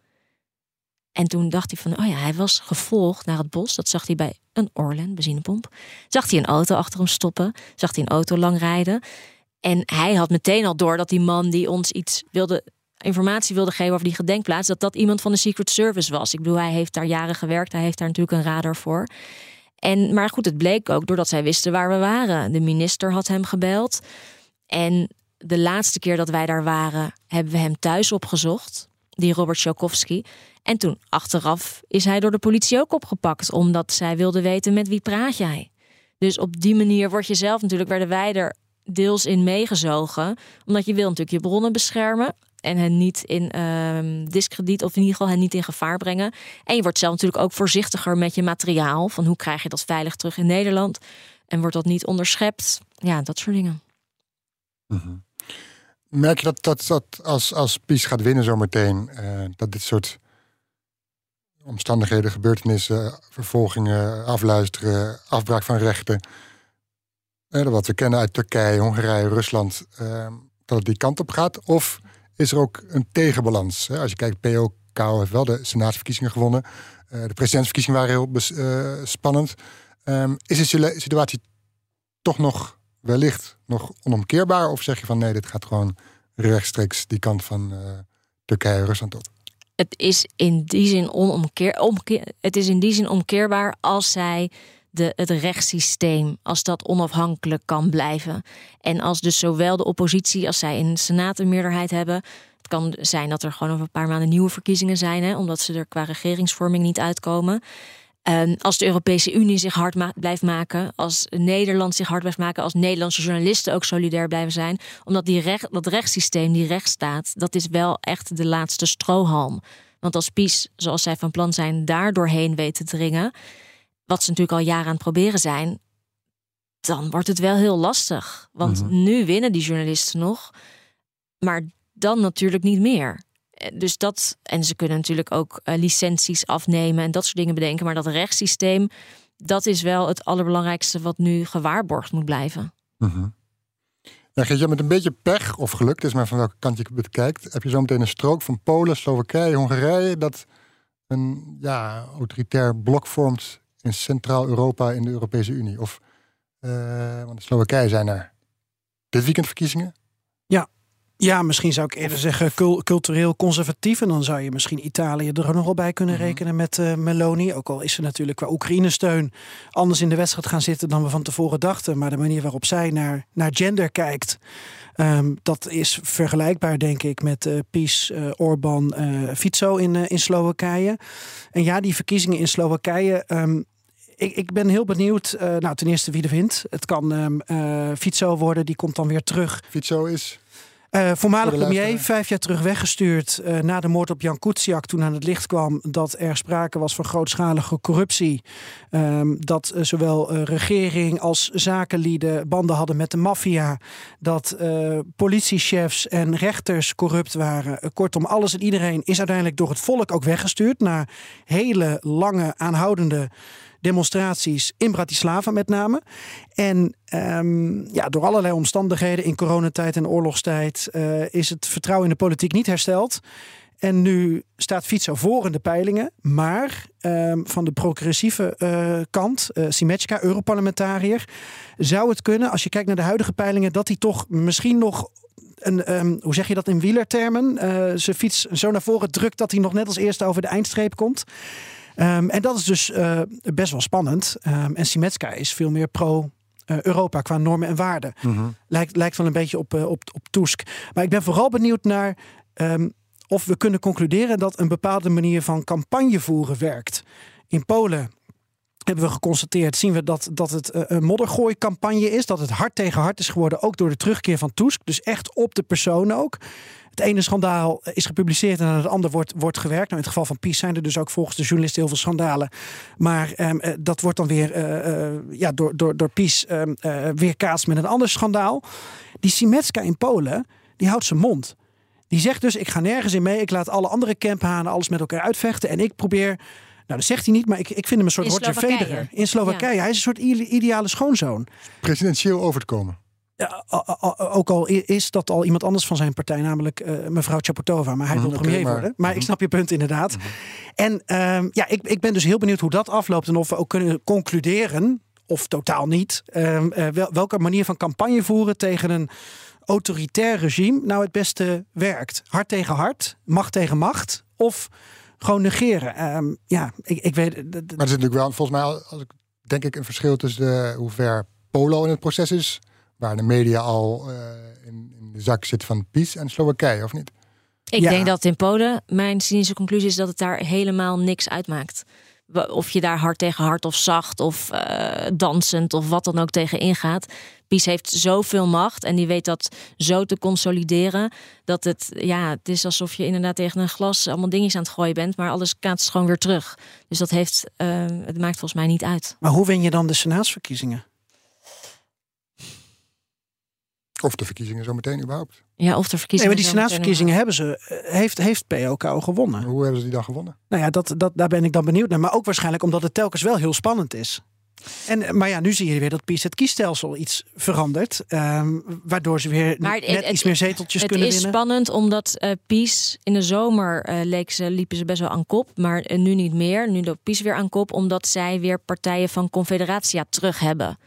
En toen dacht hij van, oh ja, hij was gevolgd naar het bos. Dat zag hij bij een Orlen, benzinepomp. Zag hij een auto achter hem stoppen. Zag hij een auto lang rijden. En hij had meteen al door dat die man die ons iets wilde, informatie wilde geven over die gedenkplaats, dat dat iemand van de Secret Service was. Ik bedoel, hij heeft daar jaren gewerkt, hij heeft daar natuurlijk een radar voor. En, maar goed, het bleek ook doordat zij wisten waar we waren. De minister had hem gebeld. En de laatste keer dat wij daar waren, hebben we hem thuis opgezocht, die Robert Tchaikovsky. En toen, achteraf, is hij door de politie ook opgepakt, omdat zij wilde weten met wie praat jij. Dus op die manier word je zelf natuurlijk, werden wij er deels in meegezogen. Omdat je wil natuurlijk je bronnen beschermen. En hen niet in uh, discrediet of in ieder geval hen niet in gevaar brengen. En je wordt zelf natuurlijk ook voorzichtiger met je materiaal. Van hoe krijg je dat veilig terug in Nederland? En wordt dat niet onderschept? Ja, dat soort dingen. -hmm. Merk je dat, dat, dat als, als PiS gaat winnen zometeen, uh, dat dit soort omstandigheden, gebeurtenissen, vervolgingen, afluisteren, afbraak van rechten, wat we kennen uit Turkije, Hongarije, Rusland, uh, dat het die kant op gaat? Of is er ook een tegenbalans? Als je kijkt, POK heeft wel de senaatsverkiezingen gewonnen. Uh, de presidentsverkiezingen waren heel uh, spannend. Um, is de situatie toch nog wellicht nog onomkeerbaar? Of zeg je van nee, dit gaat gewoon rechtstreeks die kant van Turkije, Rusland op? Het is in die zin onomkeer, omkeer, het is in die zin omkeerbaar als zij de, het rechtssysteem, als dat onafhankelijk kan blijven. En als dus zowel de oppositie als zij in de Senaat een meerderheid hebben. Het kan zijn dat er gewoon over een paar maanden nieuwe verkiezingen zijn, hè, omdat ze er qua regeringsvorming niet uitkomen. Um, als de Europese Unie zich hard ma blijft maken, als Nederland zich hard blijft maken, als Nederlandse journalisten ook solidair blijven zijn, omdat die recht, dat rechtssysteem, die rechtsstaat, dat is wel echt de laatste strohalm. Want als PiS, zoals zij van plan zijn, daar doorheen weet te dringen, wat ze natuurlijk al jaren aan het proberen zijn, dan wordt het wel heel lastig. Want mm -hmm. nu winnen die journalisten nog, maar dan natuurlijk niet meer. Dus dat, en ze kunnen natuurlijk ook uh, licenties afnemen en dat soort dingen bedenken. Maar dat rechtssysteem, dat is wel het allerbelangrijkste wat nu gewaarborgd moet blijven. Mm -hmm. Ja, je met een beetje pech of geluk, is maar van welke kant je het kijkt, heb je zo meteen een strook van Polen, Slowakije, Hongarije, dat een ja, autoritair blok vormt in Centraal-Europa in de Europese Unie? Of, uh, want de Slowakije zijn er dit weekend verkiezingen? Ja. Misschien zou ik eerder zeggen cul- cultureel conservatief. En dan zou je misschien Italië er nog wel bij kunnen rekenen met eh, Meloni. Ook al is ze natuurlijk qua Oekraïne-steun anders in de wedstrijd gaan zitten dan we van tevoren dachten. Maar de manier waarop zij naar, naar gender kijkt, ehm, dat is vergelijkbaar denk ik met eh PiS, eh, Orbán, eh Fico in, eh, in Slowakije. En ja, die verkiezingen in Slowakije... ehm, ik, ik ben heel benieuwd. eh, nou, ten eerste wie er wint. Het kan ehm eh, Fico worden, die komt dan weer terug. Fico is. Eh, voormalig premier, vijf jaar terug weggestuurd eh, na de moord op Jan Kuciak. Toen aan het licht kwam dat er sprake was van grootschalige corruptie. Ehm, dat eh, zowel regering als zakenlieden banden hadden met de maffia. Dat politiechefs en rechters corrupt waren. Kortom, alles en iedereen is uiteindelijk door het volk ook weggestuurd. Na hele lange aanhoudende demonstraties in Bratislava met name. En ehm, ja, door allerlei omstandigheden in coronatijd en oorlogstijd eh, is het vertrouwen in de politiek niet hersteld. En nu staat Fico voor in de peilingen. Maar ehm, van de progressieve eh, kant, eh Simečka, Europarlementariër, zou het kunnen, als je kijkt naar de huidige peilingen, dat hij toch misschien nog een, ehm, hoe zeg je dat in wielertermen, zijn fiets zo naar voren drukt dat hij nog net als eerste over de eindstreep komt. Ehm, en dat is dus eh, best wel spannend. Ehm, en Simetska is veel meer pro-Europa qua normen en waarden. Lijkt, lijkt wel een beetje op, eh, op, op Tusk. Maar ik ben vooral benieuwd naar ehm, of we kunnen concluderen dat een bepaalde manier van campagne voeren werkt. In Polen hebben we geconstateerd, zien we dat, dat het eh, een moddergooi-campagne is. Dat het hard tegen hard is geworden, ook door de terugkeer van Tusk. Dus echt op de persoon ook. Het ene schandaal is gepubliceerd en aan het andere wordt, wordt gewerkt. Nou, in het geval van Pies zijn er dus ook volgens de journalisten heel veel schandalen. Maar ehm, eh, dat wordt dan weer eh, eh, ja, door, door, door Pies ehm, eh, weerkaatst met een ander schandaal. Die Simetska in Polen, die houdt zijn mond. Die zegt dus, ik ga nergens in mee. Ik laat alle andere camphanen alles met elkaar uitvechten. En ik probeer... Nou, dat zegt hij niet, maar ik, ik vind hem een soort Roger. Federer. In Slowakije. Hij is een soort ideale schoonzoon. Presidentieel over te komen. Ja, ook al is dat al iemand anders van zijn partij, namelijk eh, mevrouw Chapotova. Maar hij wil Mhm, premier oké, maar- worden. Maar ik mhm. snap je punt inderdaad. En ehm, ja, ik, ik ben dus heel benieuwd hoe dat afloopt. En of we ook kunnen concluderen, of totaal niet, ehm, eh, wel, welke manier van campagne voeren tegen een autoritair regime nou het beste werkt. Hard tegen hard, macht tegen macht. Of gewoon negeren. Ehm, ja, ik, ik weet. Maar er zit natuurlijk wel, volgens mij, als ik, denk ik, een verschil tussen de, hoe ver Polo in het proces is, waar de media al eh, in, in de zak zit van PiS en Slowakije, of niet? Ik Ja. denk dat in Polen, mijn cynische conclusie is dat het daar helemaal niks uitmaakt. Of je daar hard tegen hard of zacht of eh, dansend of wat dan ook tegen ingaat. Pies heeft zoveel macht en die weet dat zo te consolideren. Dat het, ja, het is alsof je inderdaad tegen een glas allemaal dingetjes aan het gooien bent. Maar alles kaatst gewoon weer terug. Dus dat heeft, eh, het maakt volgens mij niet uit. Maar hoe win je dan de senaatsverkiezingen? Of de verkiezingen zometeen überhaupt. Ja, of de Nee, verkiezingen. maar die zo senaatsverkiezingen hebben ze. eh, Heeft, heeft POK gewonnen? Hoe hebben ze die dan gewonnen? Nou ja, dat, dat, daar ben ik dan benieuwd naar. Maar ook waarschijnlijk omdat het telkens wel heel spannend is. En, maar ja, nu zie je weer dat PiS het kiesstelsel iets verandert. ehm, waardoor ze weer Maar net het- iets meer zeteltjes het kunnen is winnen. spannend omdat eh Pies in de zomer eh, leek ze, liepen ze best wel aan kop. Maar eh, nu niet meer. Nu loopt Pies weer aan kop omdat zij weer partijen van Confederatia terug hebben.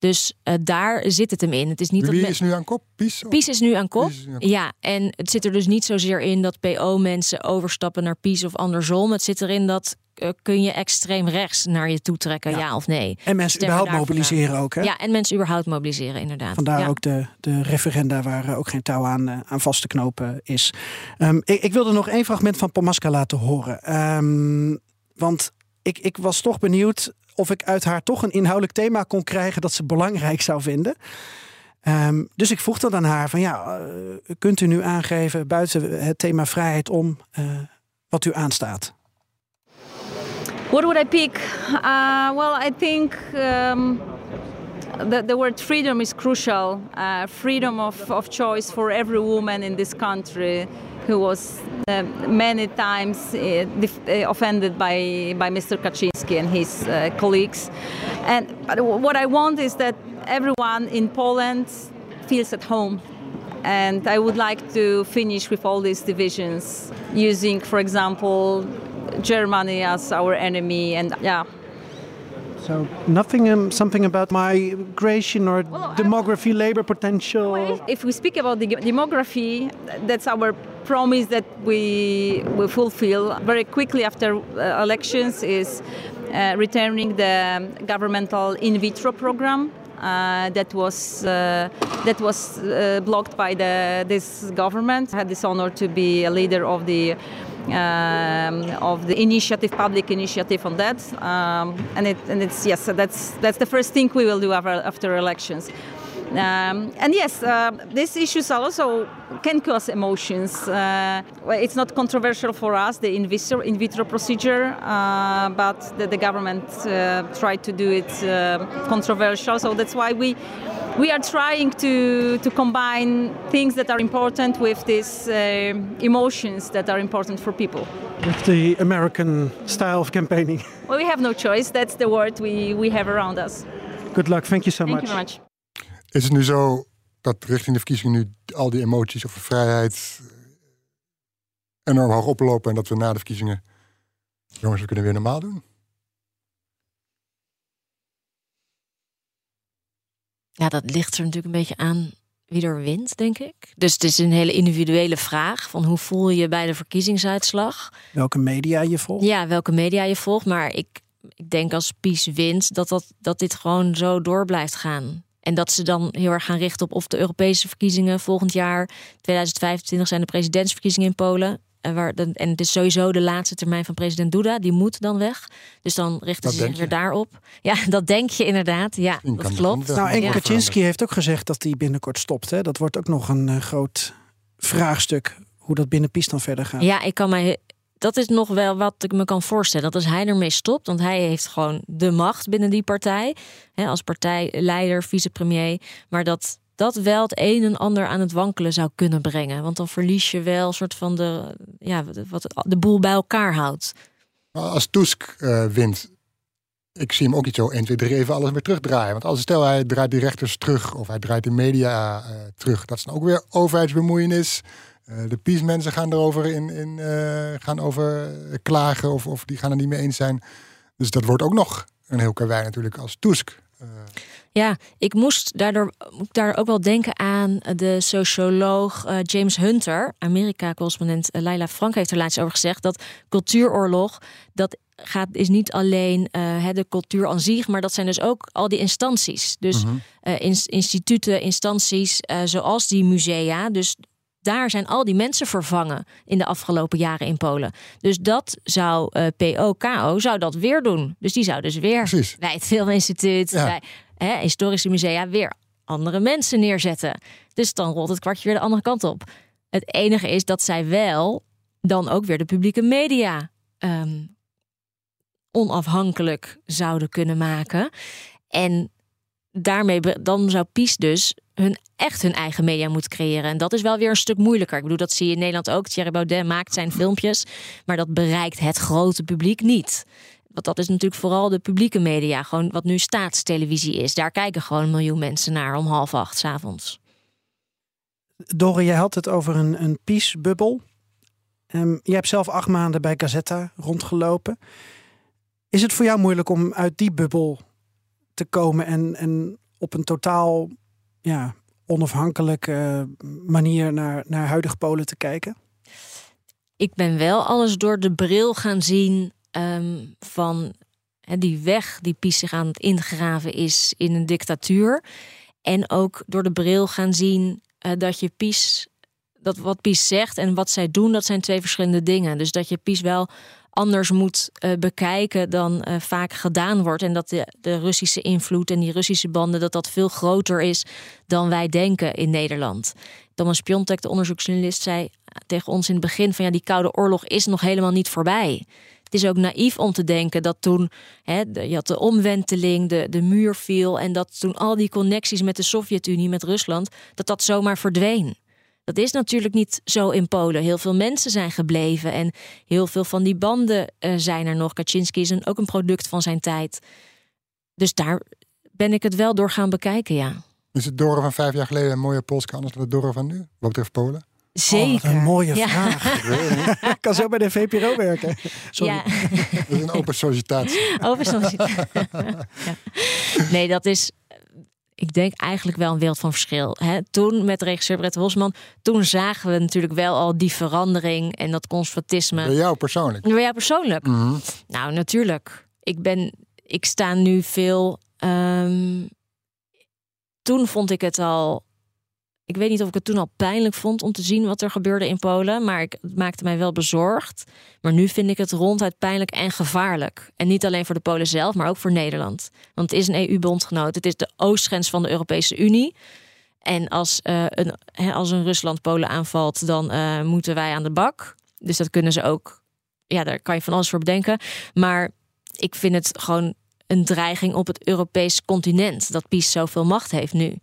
Dus eh, daar zit het hem in. Het is niet Wie dat is nu aan kop? PiS? Pies is nu aan kop. Pies is nu aan kop. Ja, en het zit er dus niet zozeer in dat PO-mensen overstappen naar Pies of andersom. Het zit erin dat eh, kun je extreem rechts naar je toe trekken, ja, of nee. En mensen Stemmen überhaupt mobiliseren ook. Hè? Ja, en mensen überhaupt mobiliseren, inderdaad. Vandaar ja. ook de, de referenda waar eh, ook geen touw aan, aan vast te knopen is. Ehm, ik, ik wilde nog één fragment van Pomaska laten horen. Ehm, want ik, ik was toch benieuwd of ik uit haar toch een inhoudelijk thema kon krijgen dat ze belangrijk zou vinden. Ehm, dus ik vroeg dan aan haar van ja, eh, kunt u nu aangeven buiten het thema vrijheid om eh, wat u aanstaat? What would I pick? Uh, well, I think um, the, the word freedom is crucial. Uh, freedom of, of choice for every woman in this country who was uh, many times uh, uh, offended by, by Mr. Kaczynski and his uh, colleagues. And what I want is that everyone in Poland feels at home. And I would like to finish with all these divisions using, for example, Germany as our enemy and yeah, So nothing, um, something about migration or demography, labor potential. If we speak about the demography, that's our promise that we will fulfill very quickly after uh, elections is uh, returning the governmental in vitro program that was uh, that was uh, blocked by the this government. I had this honor to be a leader of the um, of the initiative, public initiative on that, um, and it and it's yes, so that's that's the first thing we will do after, after elections. Um, and yes, uh, these issues also can cause emotions. Uh, it's not controversial for us, the in vitro, in vitro procedure, uh, but the, the government uh, tried to do it uh, controversial. So that's why we we are trying to, to combine things that are important with these uh, emotions that are important for people. With the American style of campaigning. Well, we have no choice. That's the word we, we have around us. Good luck. Thank you so Thank much. you very much. Is het nu zo dat richting de verkiezingen nu al die emoties over vrijheid eh, enorm hoog oplopen en dat we na de verkiezingen, jongens, we kunnen weer normaal doen? Ja, dat ligt er natuurlijk een beetje aan wie er wint, denk ik. Dus het is een hele individuele vraag van hoe voel je je bij de verkiezingsuitslag? Welke media je volgt? Ja, welke media je volgt. Maar ik, ik denk als PiS wint dat, dat, dat dit gewoon zo door blijft gaan. En dat ze dan heel erg gaan richten op of de Europese verkiezingen volgend jaar, 2025, zijn de presidentsverkiezingen in Polen. En, waar, de- en het is sowieso de laatste termijn van president Duda, die moet dan weg. Dus dan richten Dat ze zich weer daarop. Ja, dat denk je inderdaad. Ja, dat klopt. Nou, en Ja. Kaczynski heeft ook gezegd dat hij binnenkort stopt. Hè? Dat wordt ook nog een eh, groot vraagstuk. Hoe dat binnen PiS dan verder gaat. Ja, ik kan mij. Dat is nog wel wat ik me kan voorstellen. Dat als hij ermee stopt, want hij heeft gewoon de macht binnen die partij. Hè, als partijleider, vicepremier. Maar dat dat wel het een en ander aan het wankelen zou kunnen brengen. Want dan verlies je wel een soort van de, ja, wat de boel bij elkaar houdt. Als Tusk eh, wint, ik zie hem ook niet zo 1, 2, 3 even alles weer terugdraaien. Want als stel hij draait die rechters terug of hij draait de media eh, terug, dat is dan ook weer overheidsbemoeienis. Eh, de PiS-mensen gaan erover in, in, eh, gaan over eh, klagen of, of die gaan er niet mee eens zijn. Dus dat wordt ook nog een heel karwei natuurlijk als Tusk. Ja, ik moest daardoor daar ook wel denken aan de socioloog eh, James Hunter, Amerika-correspondent eh, Laila Frank heeft er laatst over gezegd dat cultuuroorlog dat gaat is niet alleen eh, de cultuur aan zich, maar dat zijn dus ook al die instanties. Dus Mhm. eh, ins- instituten, instanties eh, zoals die musea. Dus daar zijn al die mensen vervangen in de afgelopen jaren in Polen. Dus dat zou eh PO-KO zou dat weer doen. Dus die zou dus weer bij het Filminstituut, Ja. bij hè, historische musea weer andere mensen neerzetten. Dus dan rolt het kwartje weer de andere kant op. Het enige is dat zij wel dan ook weer de publieke media ehm, onafhankelijk zouden kunnen maken. En daarmee dan zou PiS dus hun echt hun eigen media moeten creëren. En dat is wel weer een stuk moeilijker. Ik bedoel, dat zie je in Nederland ook. Thierry Baudet maakt zijn filmpjes, maar dat bereikt het grote publiek niet. Want dat is natuurlijk vooral de publieke media, gewoon wat nu staatstelevisie is. Daar kijken gewoon een miljoen mensen naar om half acht avonds. Dore, jij had het over een, een PiS-bubbel. Ehm, jij hebt zelf acht maanden bij Gazetta rondgelopen. Is het voor jou moeilijk om uit die bubbel te komen en, en op een totaal ja, onafhankelijke manier naar, naar huidig Polen te kijken? ik ben wel alles door de bril gaan zien ehm, van die weg die PiS zich aan het ingraven is in een dictatuur. En ook door de bril gaan zien eh, dat je PiS, dat wat PiS zegt en wat zij doen, dat zijn twee verschillende dingen. Dus dat je PiS wel anders moet eh, bekijken dan eh, vaak gedaan wordt. En dat de, de Russische invloed en die Russische banden, dat dat veel groter is dan wij denken in Nederland. Thomas Piontek, de onderzoeksjournalist, zei tegen ons in het begin van ja, die Koude Oorlog is nog helemaal niet voorbij. Het is ook naïef om te denken dat toen, hè, je had de omwenteling, de, de muur viel en dat toen al die connecties met de Sovjet-Unie, met Rusland, dat dat zomaar verdween. Dat is natuurlijk niet zo in Polen. Heel veel mensen zijn gebleven en heel veel van die banden eh, zijn er nog. Kaczynski is een, ook een product van zijn tijd. Dus daar ben ik het wel door gaan bekijken, ja. Is het Doren van vijf jaar geleden een mooie Polska anders dan het Doren van nu? Wat betreft Polen? Zeker. Oh, een mooie Ja. vraag. Ik kan zo bij de VPRO werken. Sorry. Ja. Dat is een open sollicitatie. Open sollicitatie. Ja. Nee, dat is. Ik denk eigenlijk wel een wereld van verschil. Hè? Toen met regisseur Brett Hosman, toen zagen we natuurlijk wel al die verandering en dat conservatisme. Bij jou persoonlijk. Bij jou persoonlijk? Mhm. Nou, natuurlijk. Ik ben, ik sta nu veel. ehm, toen vond ik het al. Ik weet niet of ik het toen al pijnlijk vond om te zien wat er gebeurde in Polen, maar ik, het maakte mij wel bezorgd. Maar nu vind ik het ronduit pijnlijk en gevaarlijk. En niet alleen voor de Polen zelf, maar ook voor Nederland. Want het is een EU-bondgenoot. Het is de oostgrens van de Europese Unie. En als, eh, een, als een Rusland Polen aanvalt, dan eh, moeten wij aan de bak. Dus dat kunnen ze ook. Ja, daar kan je van alles voor bedenken. Maar ik vind het gewoon een dreiging op het Europees continent. Dat PiS zoveel macht heeft nu.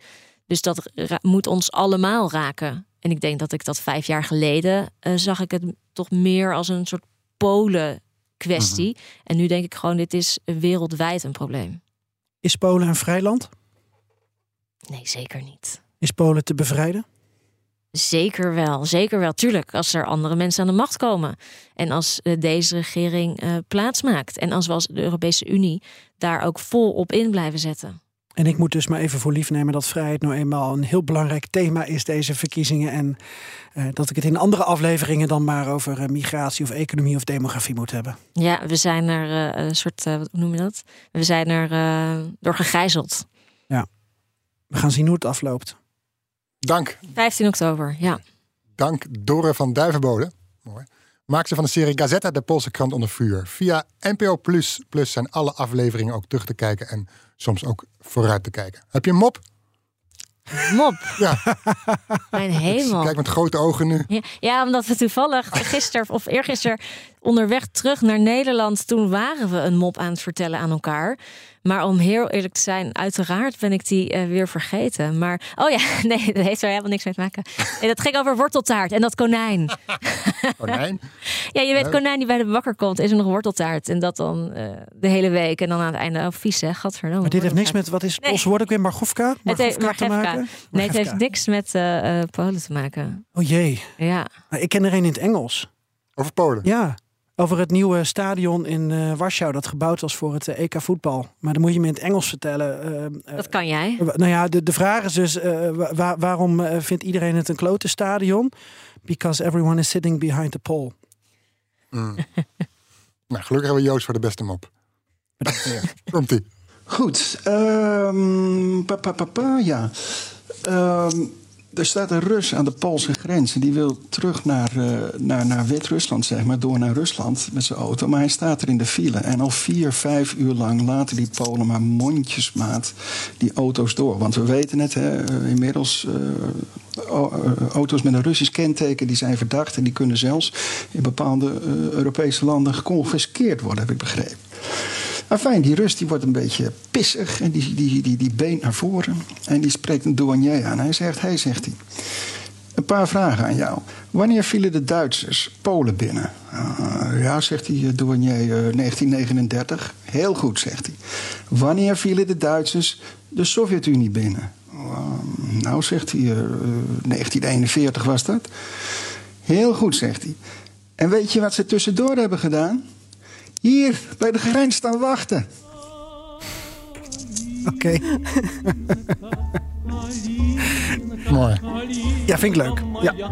Dus dat moet ons allemaal raken. En ik denk dat ik dat vijf jaar geleden eh, zag ik het toch meer als een soort Polen kwestie. En nu denk ik gewoon, dit is wereldwijd een probleem. Is Polen een vrij land? Nee, zeker niet. Is Polen te bevrijden? Zeker wel, zeker wel. Tuurlijk, als er andere mensen aan de macht komen. En als eh, deze regering eh plaats maakt. En als we als de Europese Unie daar ook vol op in blijven zetten. En ik moet dus maar even voor lief nemen dat vrijheid nou eenmaal een heel belangrijk thema is, deze verkiezingen. En eh, dat ik het in andere afleveringen dan maar over eh, migratie of economie of demografie moet hebben. Ja, we zijn er eh, een soort, hoe noem je dat? We zijn er eh, door gegijzeld. Ja. We gaan zien hoe het afloopt. Dank. 15 oktober, ja. Dank Dore van Duivenbode. Mooi. Maak ze van de serie Gazetta, de Poolse krant onder vuur. Via NPO Plus, Plus zijn alle afleveringen ook terug te kijken en soms ook vooruit te kijken. Heb je een mop? Mop. Ja. Mijn hemel. Kijk met grote ogen nu. Ja, ja, omdat we toevallig gisteren of eergisteren onderweg terug naar Nederland, toen waren we een mop aan het vertellen aan elkaar. Maar om heel eerlijk te zijn, uiteraard ben ik die eh, weer vergeten. Maar, oh ja, nee, dat heeft er helemaal niks mee te maken. En dat ging over worteltaart en dat konijn. Konijn? Ja, je weet, konijn die bij de bakker komt, is er nog worteltaart. En dat dan eh, de hele week. En dan aan het einde, oh vies hè, gadverdamme. Maar dit heeft niks met, wat is Nee. Poolse woord ook weer, Margovka? Het heeft Margovka te Margevka. maken? Nee, het heeft niks met eh, eh, Polen te maken. Oh jee. Ja. Maar ik ken er een in het Engels. Over Polen? Ja. Over het nieuwe stadion in eh, Warschau dat gebouwd was voor het eh, EK voetbal. Maar dan moet je me in het Engels vertellen. eh, Dat kan jij. nou ja, de, de vraag is dus: eh, wa- wa- waarom vindt iedereen het een klote stadion? Because everyone is sitting behind the pole. Mm. nou, gelukkig hebben we Joost voor de beste mop. Komt-ie. Goed. ehm, pa, pa, pa, pa, ja. Ehm, er staat een Rus aan de Poolse grens. En die wil terug naar, eh, naar, naar Wit-Rusland, zeg maar. Door naar Rusland met zijn auto. Maar hij staat er in de file. En al vier, vijf uur lang laten die Polen maar mondjesmaat die auto's door. Want we weten het, hè, eh, inmiddels... eh, auto's met een Russisch kenteken die zijn verdacht. En die kunnen zelfs in bepaalde Europese landen geconfiskeerd worden, heb ik begrepen. Afijn, die Rus die wordt een beetje pissig en die, die, die, die beent naar voren. En die spreekt een douanier aan. Hij zegt, hey, zegt hij, een paar vragen aan jou. Wanneer vielen de Duitsers Polen binnen? "Ah, ja, zegt die eh, douanier, eh, 1939. Heel goed, zegt hij. Wanneer vielen de Duitsers de Sovjet-Unie binnen? "Ah, nou, zegt hij, eh, eh, 1941 was dat. Heel goed, zegt hij. En weet je wat ze tussendoor hebben gedaan? Hier, bij de grens staan wachten. Oké. Mooi. Ja, vind ik leuk. Ja.